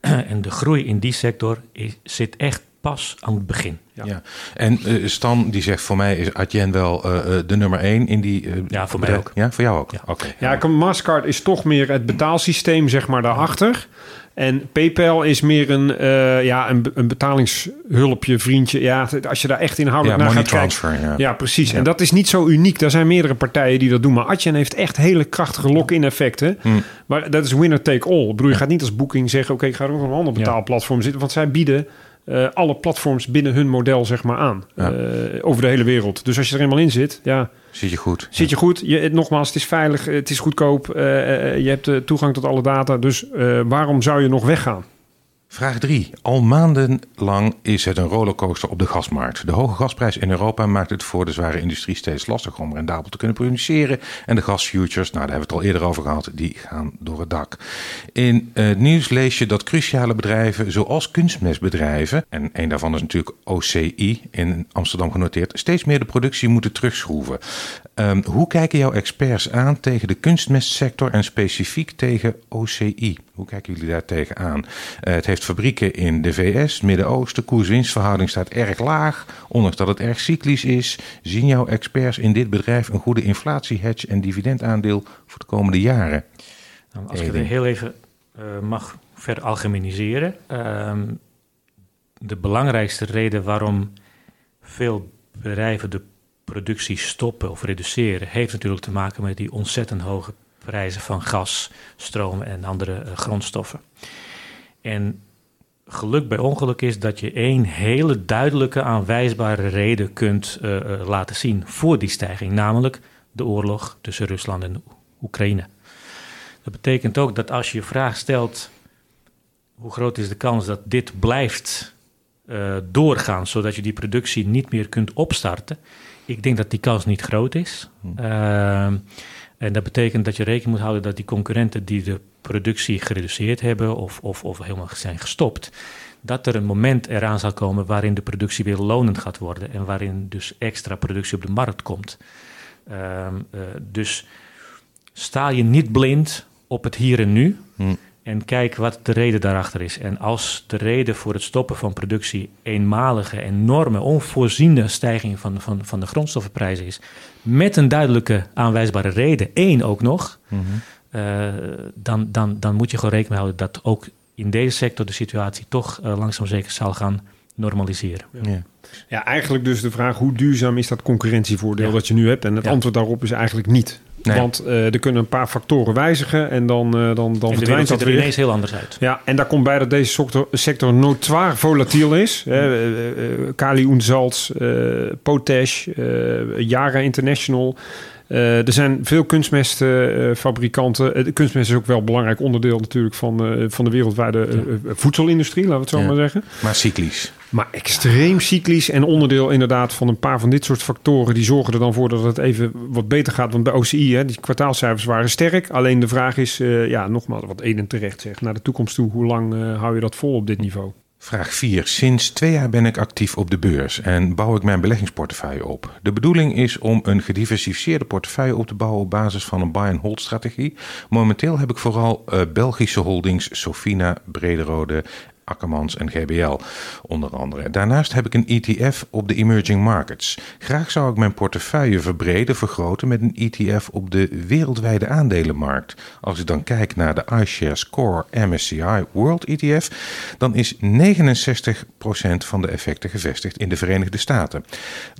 [clears throat] en de groei in die sector is, zit echt pas aan het begin. Ja. Ja. En eh, Stan die zegt voor mij is Adyen wel eh, eh, de nummer één in die. Ja, voor mij ook. Ja, voor jou ook. Ja. Oké. Ja, Mastercard is toch meer het betaalsysteem, zeg maar, daarachter. En PayPal is meer een, eh, ja, een, een betalingshulpje, vriendje. Ja, als je daar echt Ja, inhoudelijk naar money gaat kijken. transfer. Ja. Ja, precies. Ja. En dat is niet zo uniek. Er zijn meerdere partijen die dat doen. Maar Adyen heeft echt hele krachtige lock-in effecten. Hmm. Maar dat is winner take all. Ik bedoel, je gaat niet als Booking zeggen... oké, ik ga er ook op een ander Ja. betaalplatform zitten. Want zij bieden eh, alle platforms binnen hun model zeg maar aan. Ja. Eh, over de hele wereld. Dus als je er eenmaal in zit, ja, Zit je goed? zit je goed. Je, het- nogmaals, het is veilig, het is goedkoop. eh, eh, je hebt eh, toegang tot alle data. Dus eh, waarom zou je nog weggaan? Vraag 3. Al maandenlang is het een rollercoaster op de gasmarkt. De hoge gasprijs in Europa maakt het voor de zware industrie steeds lastiger om rendabel te kunnen produceren. En de gasfutures, nou daar hebben we het al eerder over gehad, die gaan door het dak. In het nieuws lees je dat cruciale bedrijven zoals kunstmestbedrijven, en een daarvan is natuurlijk OCI in Amsterdam genoteerd, steeds meer de productie moeten terugschroeven. Um, hoe kijken jouw experts aan tegen de kunstmestsector en specifiek tegen OCI? Hoe kijken jullie daar tegenaan? Uh, het heeft fabrieken in de VS, Midden-Oosten. Koers-winstverhouding staat erg laag, ondanks dat het erg cyclisch is. Zien jouw experts in dit bedrijf een goede inflatiehedge en dividendaandeel voor de komende jaren? Nou, als ik het heel even uh, mag veralgemeniseren. Uh, de belangrijkste reden waarom veel bedrijven de productie stoppen of reduceren, heeft natuurlijk te maken met die ontzettend hoge prijzen van gas, stroom en andere uh, grondstoffen. En geluk bij ongeluk is dat je één hele duidelijke aanwijsbare reden kunt uh, uh, laten zien voor die stijging, namelijk de oorlog tussen Rusland en Oekraïne. Dat betekent ook dat als je je vraag stelt hoe groot is de kans dat dit blijft uh, doorgaan, zodat je die productie niet meer kunt opstarten, ik denk dat die kans niet groot is. Hm. En dat betekent dat je rekening moet houden dat die concurrenten die de productie gereduceerd hebben of, of, of helemaal zijn gestopt, dat er een moment eraan zal komen waarin de productie weer lonend gaat worden en waarin dus extra productie op de markt komt. Uh, uh, dus sta je niet blind op het hier en nu hm. En kijk wat de reden daarachter is. En als de reden voor het stoppen van productie eenmalige, enorme, onvoorziene stijging van, van, van de grondstoffenprijzen is, met een duidelijke aanwijsbare reden, één ook nog. Mm -hmm. Uh, dan, dan, dan moet je gewoon rekening houden dat ook in deze sector de situatie toch uh, langzaam zeker zal gaan normaliseren. Ja. ja. eigenlijk dus de vraag hoe duurzaam is dat concurrentievoordeel ja. dat je nu hebt? En het ja. antwoord daarop is eigenlijk niet. Nee. Want uh, er kunnen een paar factoren wijzigen en dan, uh, dan, dan en verdwijnt dat er weer. ineens heel anders uit. Ja, en daar komt bij dat deze sector, sector notoir volatiel is. Mm. Uh, Kali Potash, Yara International. Uh, er zijn veel kunstmestfabrikanten. Uh, kunstmest is ook wel een belangrijk onderdeel natuurlijk van, uh, van de wereldwijde voedselindustrie, laten we het zo ja. maar zeggen. Maar cyclisch. Maar extreem cyclisch en onderdeel inderdaad van een paar van dit soort factoren. Die zorgen er dan voor dat het even wat beter gaat. Want bij OCI, hè, die kwartaalcijfers waren sterk. Alleen de vraag is, ja, nogmaals, wat Eden terecht zegt. Naar de toekomst toe, hoe lang hou je dat vol op dit niveau? Vraag 4. Sinds twee jaar ben ik actief op de beurs en bouw ik mijn beleggingsportefeuille op. De bedoeling is om een gediversifieerde portefeuille op te bouwen op basis van een buy-and-hold strategie. Momenteel heb ik vooral uh, Belgische holdings Sofina, Brederode Akkermans en GBL onder andere. Daarnaast heb ik een ETF op de emerging markets. Graag zou ik mijn portefeuille verbreden, vergroten met een ETF op de wereldwijde aandelenmarkt. Als ik dan kijk naar de iShares Core MSCI World ETF, dan is 69% van de effecten gevestigd in de Verenigde Staten.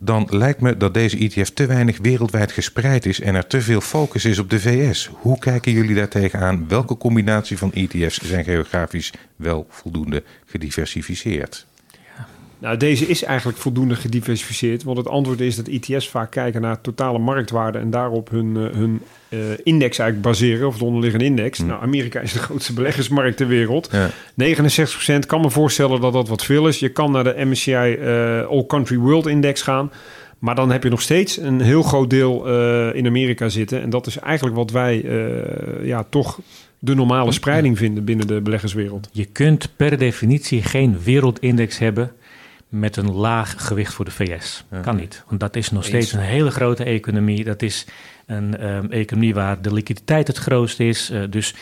Dan lijkt me dat deze ETF te weinig wereldwijd gespreid is en er te veel focus is op de VS. Hoe kijken jullie daar tegenaan? Welke combinatie van ETF's zijn geografisch wel voldoende gediversifieerd? Ja. Nou, deze is eigenlijk voldoende gediversifieerd. Want het antwoord is dat ETF's vaak kijken naar totale marktwaarde en daarop hun, uh, hun uh, index eigenlijk baseren, of de onderliggende index. Hmm. Nou, Amerika is de grootste beleggersmarkt ter wereld. Ja. 69% kan me voorstellen dat dat wat veel is. Je kan naar de MSCI uh, All Country World Index gaan. Maar dan heb je nog steeds een heel groot deel in Amerika zitten. En dat is eigenlijk wat wij ja, toch de normale spreiding vinden binnen de beleggerswereld. Je kunt per definitie geen wereldindex hebben met een laag gewicht voor de VS. Ja. Kan niet, want dat is nog Eens. steeds een hele grote economie. Dat is een um, economie waar de liquiditeit het grootst is. Uh, dus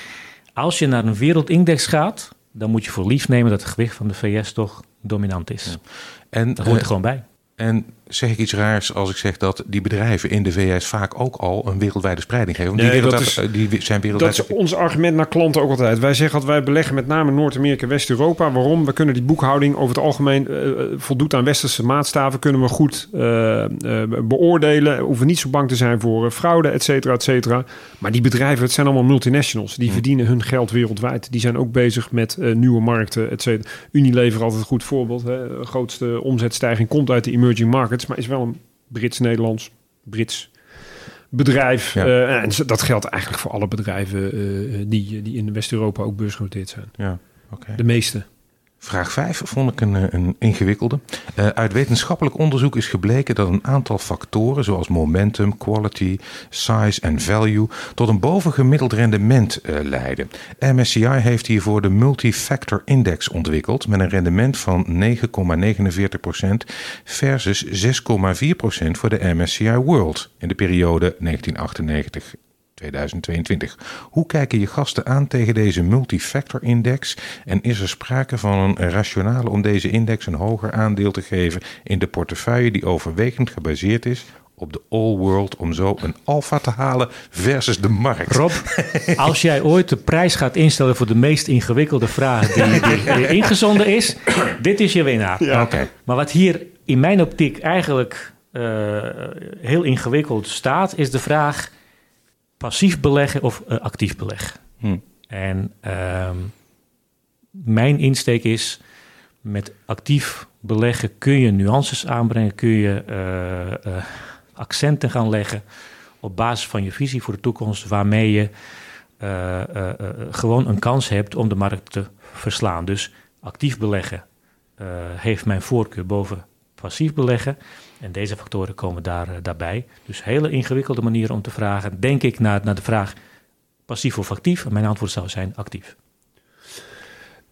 als je naar een wereldindex gaat, dan moet je voor lief nemen dat het gewicht van de VS toch dominant is. Ja. En, dat hoort er gewoon bij. En zeg ik iets raars als ik zeg dat die bedrijven in de VS vaak ook al een wereldwijde spreiding geven? Nee, die, dat is, die zijn wereldwijd... dat is ons argument naar klanten ook altijd. Wij zeggen dat wij beleggen met name Noord-Amerika en West-Europa. Waarom? We kunnen die boekhouding over het algemeen uh, voldoet aan westerse maatstaven. Kunnen we goed uh, uh, beoordelen. Hoeven niet zo bang te zijn voor fraude, et cetera, et cetera. Maar die bedrijven, het zijn allemaal multinationals. Die hmm. verdienen hun geld wereldwijd. Die zijn ook bezig met nieuwe markten, et cetera. Unilever altijd een goed voorbeeld. Hè. De grootste omzetstijging komt uit de emerging markets. Maar is wel een Brits-Nederlands, Brits bedrijf. Ja. Uh, en dat geldt eigenlijk voor alle bedrijven uh, die, die in West-Europa ook beursgenoteerd zijn. Ja, okay. De meeste. Vraag 5 vond ik een, eh, een ingewikkelde. Uh, uit wetenschappelijk onderzoek is gebleken dat een aantal factoren, zoals momentum, quality, size en value, tot een bovengemiddeld rendement uh, leiden. MSCI heeft hiervoor de Multifactor Index ontwikkeld met een rendement van 9,49% versus 6,4% voor de MSCI World in de periode 1998 2022. Hoe kijken je gasten aan tegen deze multifactor index? En is er sprake van een rationale om deze index een hoger aandeel te geven in de portefeuille die overwegend gebaseerd is op de all world om zo een alfa te halen versus de markt. Rob, [laughs] als jij ooit de prijs gaat instellen voor de meest ingewikkelde vraag die, die, [laughs] ingezonden is, dit is je winnaar. Ja. Maar wat hier in mijn optiek eigenlijk uh, heel ingewikkeld staat, is de vraag passief beleggen of uh, actief beleggen. Hm. En uh, mijn insteek is, met actief beleggen kun je nuances aanbrengen, kun je uh, uh, accenten gaan leggen op basis van je visie voor de toekomst, waarmee je gewoon een kans hebt om de markt te verslaan. Dus actief beleggen heeft mijn voorkeur boven passief beleggen. En deze factoren komen daar, daarbij. Dus hele ingewikkelde manieren om te vragen. Denk ik naar, naar de vraag passief of actief? En mijn antwoord zou zijn actief.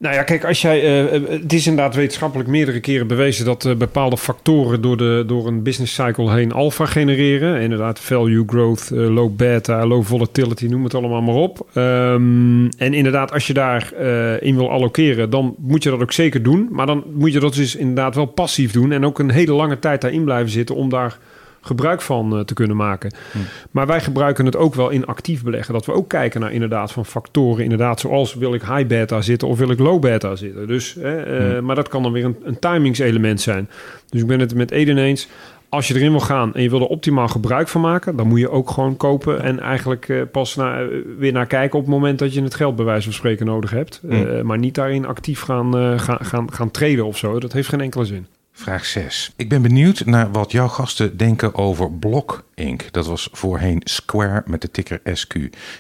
Nou ja, kijk, als jij, uh, het is inderdaad wetenschappelijk meerdere keren bewezen dat uh, bepaalde factoren door, de, door een business cycle heen alpha genereren. Inderdaad, value growth, low beta, low volatility, noem het allemaal maar op. Um, en inderdaad, als je daarin in wil allokeren, dan moet je dat ook zeker doen. Maar dan moet je dat dus inderdaad wel passief doen en ook een hele lange tijd daarin blijven zitten om daar gebruik van uh, te kunnen maken. Hm. Maar wij gebruiken het ook wel in actief beleggen. Dat we ook kijken naar inderdaad van factoren. Inderdaad, zoals wil ik high beta zitten of wil ik low beta zitten. Dus, uh, Hm. Maar dat kan dan weer een, een timingselement zijn. Dus ik ben het met Eden eens. Als je erin wil gaan en je wil er optimaal gebruik van maken, dan moet je ook gewoon kopen en eigenlijk uh, pas na, weer naar kijken op het moment dat je het geld bij wijze van spreken nodig hebt. Hm. maar niet daarin actief gaan, gaan, gaan, gaan traden of zo. Dat heeft geen enkele zin. Vraag 6. Ik ben benieuwd naar wat jouw gasten denken over Block Inc. Dat was voorheen Square met de ticker SQ.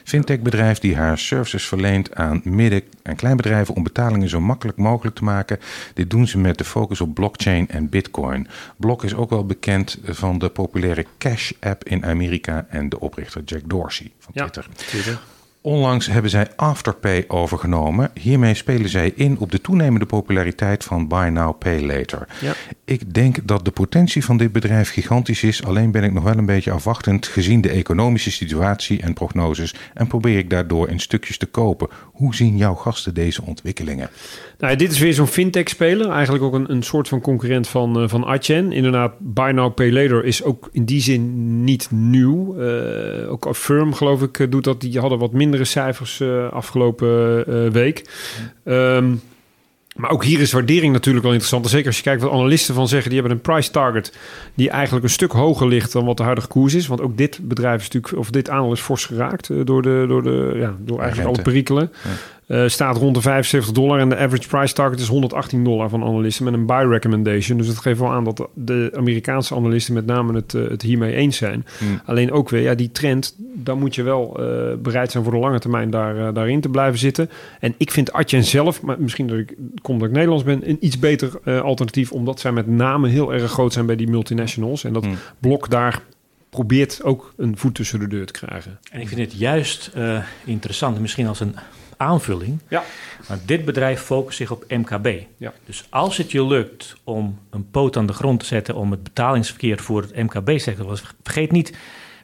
Fintech-bedrijf die haar services verleent aan midden- en kleinbedrijven om betalingen zo makkelijk mogelijk te maken. Dit doen ze met de focus op blockchain en bitcoin. Block is ook wel bekend van de populaire Cash-app in Amerika en de oprichter Jack Dorsey van Twitter. Ja, Twitter. Onlangs hebben zij Afterpay overgenomen. Hiermee spelen zij in op de toenemende populariteit van Buy Now Pay Later. Ja. Ik denk dat de potentie van dit bedrijf gigantisch is. Alleen ben ik nog wel een beetje afwachtend gezien de economische situatie en prognoses. En probeer ik daardoor in stukjes te kopen. Hoe zien jouw gasten deze ontwikkelingen? Nou, dit is weer zo'n fintech-speler. Eigenlijk ook een, een soort van concurrent van, uh, van Adyen. Inderdaad, Buy Now Pay Later is ook in die zin niet nieuw. Uh, ook Affirm, geloof ik, doet dat. Die hadden wat cijfers uh, afgelopen uh, week. Um, maar ook hier is waardering natuurlijk wel interessant. Zeker als je kijkt wat analisten van zeggen, die hebben een price target die eigenlijk een stuk hoger ligt dan wat de huidige koers is. Want ook dit bedrijf is natuurlijk, of dit aandeel is fors geraakt uh, door, de, door, de, ja, door eigenlijk alle perikelen. Uh, staat rond de 75 dollar en de average price target is 118 dollar van analisten met een buy recommendation. Dus dat geeft wel aan dat de Amerikaanse analisten met name het, uh, het hiermee eens zijn. Hmm. Alleen ook weer, ja, die trend, dan moet je wel uh, bereid zijn voor de lange termijn daar, daarin te blijven zitten. En ik vind Adyen zelf, maar misschien dat ik, komt dat ik Nederlands ben, een iets beter alternatief, omdat zij met name heel erg groot zijn bij die multinationals. En dat Hmm. blok daar probeert ook een voet tussen de deur te krijgen. En ik vind het juist interessant, misschien als een aanvulling. Ja. Maar dit bedrijf focust zich op MKB. Ja. Dus als het je lukt om een poot aan de grond te zetten om het betalingsverkeer voor het MKB-sector, vergeet niet,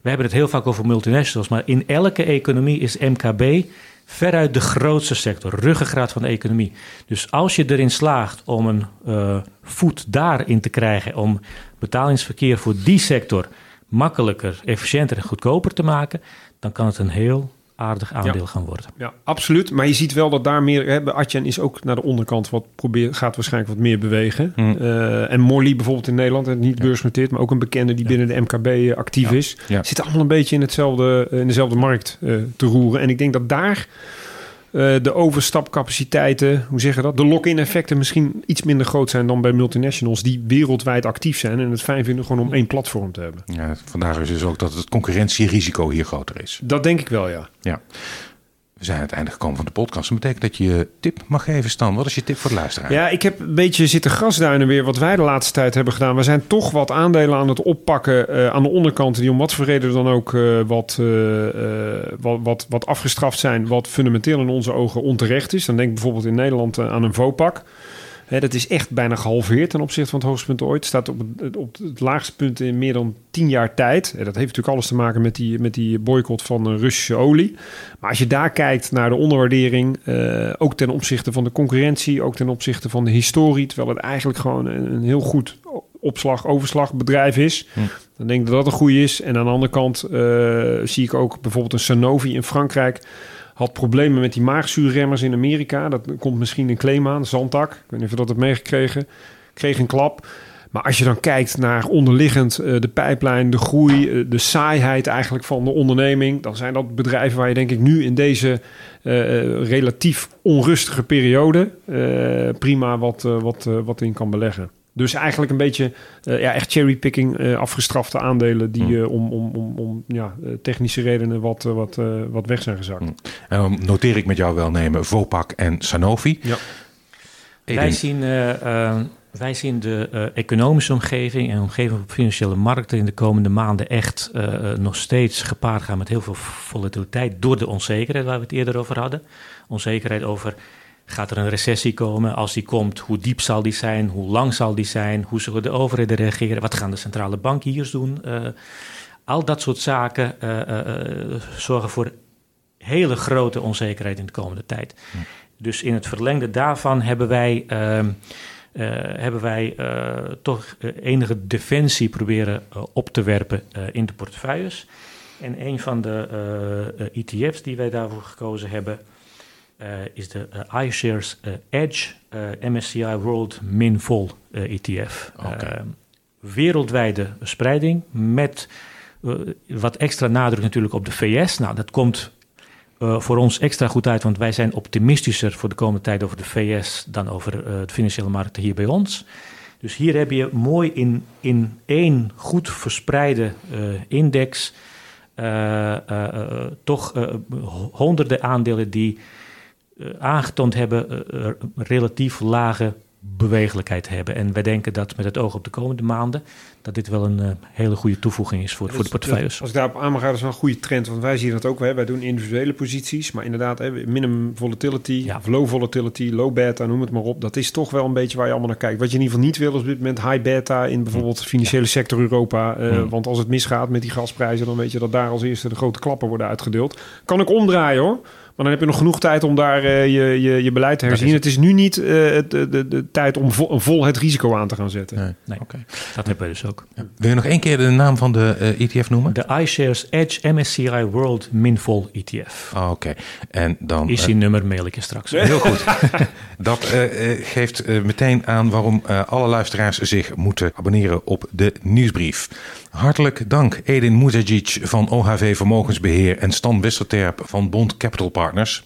we hebben het heel vaak over multinationals, maar in elke economie is MKB veruit de grootste sector, ruggengraat van de economie. Dus als je erin slaagt om een uh, voet daarin te krijgen, om betalingsverkeer voor die sector makkelijker, efficiënter en goedkoper te maken, dan kan het een heel aardig aandeel ja. gaan worden. Ja, absoluut. Maar je ziet wel dat daar meer... Hè, Atjen is ook naar de onderkant wat probeert, gaat waarschijnlijk wat meer bewegen. Mm. Uh, en Morley bijvoorbeeld in Nederland, niet ja. beursgenoteerd, maar ook een bekende die binnen de MKB actief ja. is. Zit allemaal een beetje in, hetzelfde, in dezelfde markt uh, te roeren. En ik denk dat daar uh, de overstapcapaciteiten, hoe zeg je dat? De lock-in effecten misschien iets minder groot zijn dan bij multinationals die wereldwijd actief zijn en het fijn vinden gewoon om één platform te hebben. Ja, vandaar is dus ook dat het concurrentierisico hier groter is. Dat denk ik wel, ja. Ja. We zijn aan het einde gekomen van de podcast. Dat betekent dat je tip mag geven, Stan. Wat is je tip voor de luisteraar? Ja, ik heb een beetje zitten grasduinen weer wat wij de laatste tijd hebben gedaan. We zijn toch wat aandelen aan het oppakken uh, aan de onderkant... die om wat voor reden dan ook uh, wat, uh, wat, wat, wat afgestraft zijn... wat fundamenteel in onze ogen onterecht is. Dan denk ik bijvoorbeeld in Nederland aan een Vopak... Hè, dat is echt bijna gehalveerd ten opzichte van het hoogste punt ooit. staat op het, op het laagste punt in meer dan tien jaar tijd. En dat heeft natuurlijk alles te maken met die, met die boycott van Russische olie. Maar als je daar kijkt naar de onderwaardering, uh, ook ten opzichte van de concurrentie, ook ten opzichte van de historie, terwijl het eigenlijk gewoon een, een heel goed opslag, overslagbedrijf is. Hm. Dan denk ik dat dat een goede is. En aan de andere kant uh, zie ik ook bijvoorbeeld een Sanofi in Frankrijk had problemen met die maagzuurremmers in Amerika. Dat komt misschien een claim aan, Zantak. Ik weet niet of je dat hebt meegekregen. Kreeg een klap. Maar als je dan kijkt naar onderliggend uh, de pijplijn, de groei, uh, de saaiheid eigenlijk van de onderneming, dan zijn dat bedrijven waar je denk ik nu in deze uh, relatief onrustige periode prima wat, wat, wat in kan beleggen. Dus eigenlijk een beetje uh, ja, echt cherrypicking, uh, afgestrafte aandelen die uh, om, om, om, om ja, technische redenen wat, wat, wat weg zijn gezakt. Mm. En dan noteer ik met jou wel nemen Vopak en Sanofi. Ja. Wij zien, wij zien de economische omgeving en omgeving op financiële markten in de komende maanden echt nog steeds gepaard gaan met heel veel volatiliteit door de onzekerheid waar we het eerder over hadden. Onzekerheid over Gaat er een recessie komen? Als die komt, hoe diep zal die zijn? Hoe lang zal die zijn? Hoe zullen de overheden reageren? Wat gaan de centrale bankiers doen? Uh, al dat soort zaken uh, uh, zorgen voor hele grote onzekerheid in de komende tijd. Hm. Dus in het verlengde daarvan hebben wij, ehm, hebben wij toch enige defensie proberen op te werpen in de portefeuilles. En een van de ETF's die wij daarvoor gekozen hebben is de uh, iShares uh, Edge MSCI World Min Vol ETF. Okay. wereldwijde spreiding met wat extra nadruk natuurlijk op de VS. Nou, dat komt voor ons extra goed uit, want wij zijn optimistischer voor de komende tijd over de VS dan over de financiële markten hier bij ons. Dus hier heb je mooi in, in één goed verspreide index toch honderden aandelen die uh, aangetoond hebben uh, relatief lage bewegelijkheid hebben. En wij denken dat met het oog op de komende maanden... dat dit wel een uh, hele goede toevoeging is voor, dus, voor de portefeuilles. als ik daarop aan mag gaan, dat is wel een goede trend. Want wij zien dat ook. Hè, wij doen individuele posities. Maar inderdaad, hè, minimum volatility, ja. of low volatility, low beta, noem het maar op. Dat is toch wel een beetje waar je allemaal naar kijkt. Wat je in ieder geval niet wil is op dit moment high beta... in bijvoorbeeld de financiële sector Europa. Uh, Want als het misgaat met die gasprijzen... dan weet je dat daar als eerste de grote klappen worden uitgedeeld. Kan ik omdraaien hoor. Maar dan heb je nog genoeg tijd om daar uh, je, je, je beleid te herzien. Het is nu niet uh, de, de, de, tijd om vol, vol, het risico aan te gaan zetten. Nee, nee. Okay. dat hebben we dus ook. Ja. Wil je nog één keer de naam van de uh, ETF noemen? De iShares Edge MSCI World Minvol ETF. Oh, Oké. Okay. En dan... Is die nummer mail ik je straks. Heel goed. [laughs] dat geeft meteen aan waarom alle luisteraars zich moeten abonneren op de nieuwsbrief. Hartelijk dank Edin Muzajic van OHV Vermogensbeheer en Stan Westerterp van Bond Capital Partners.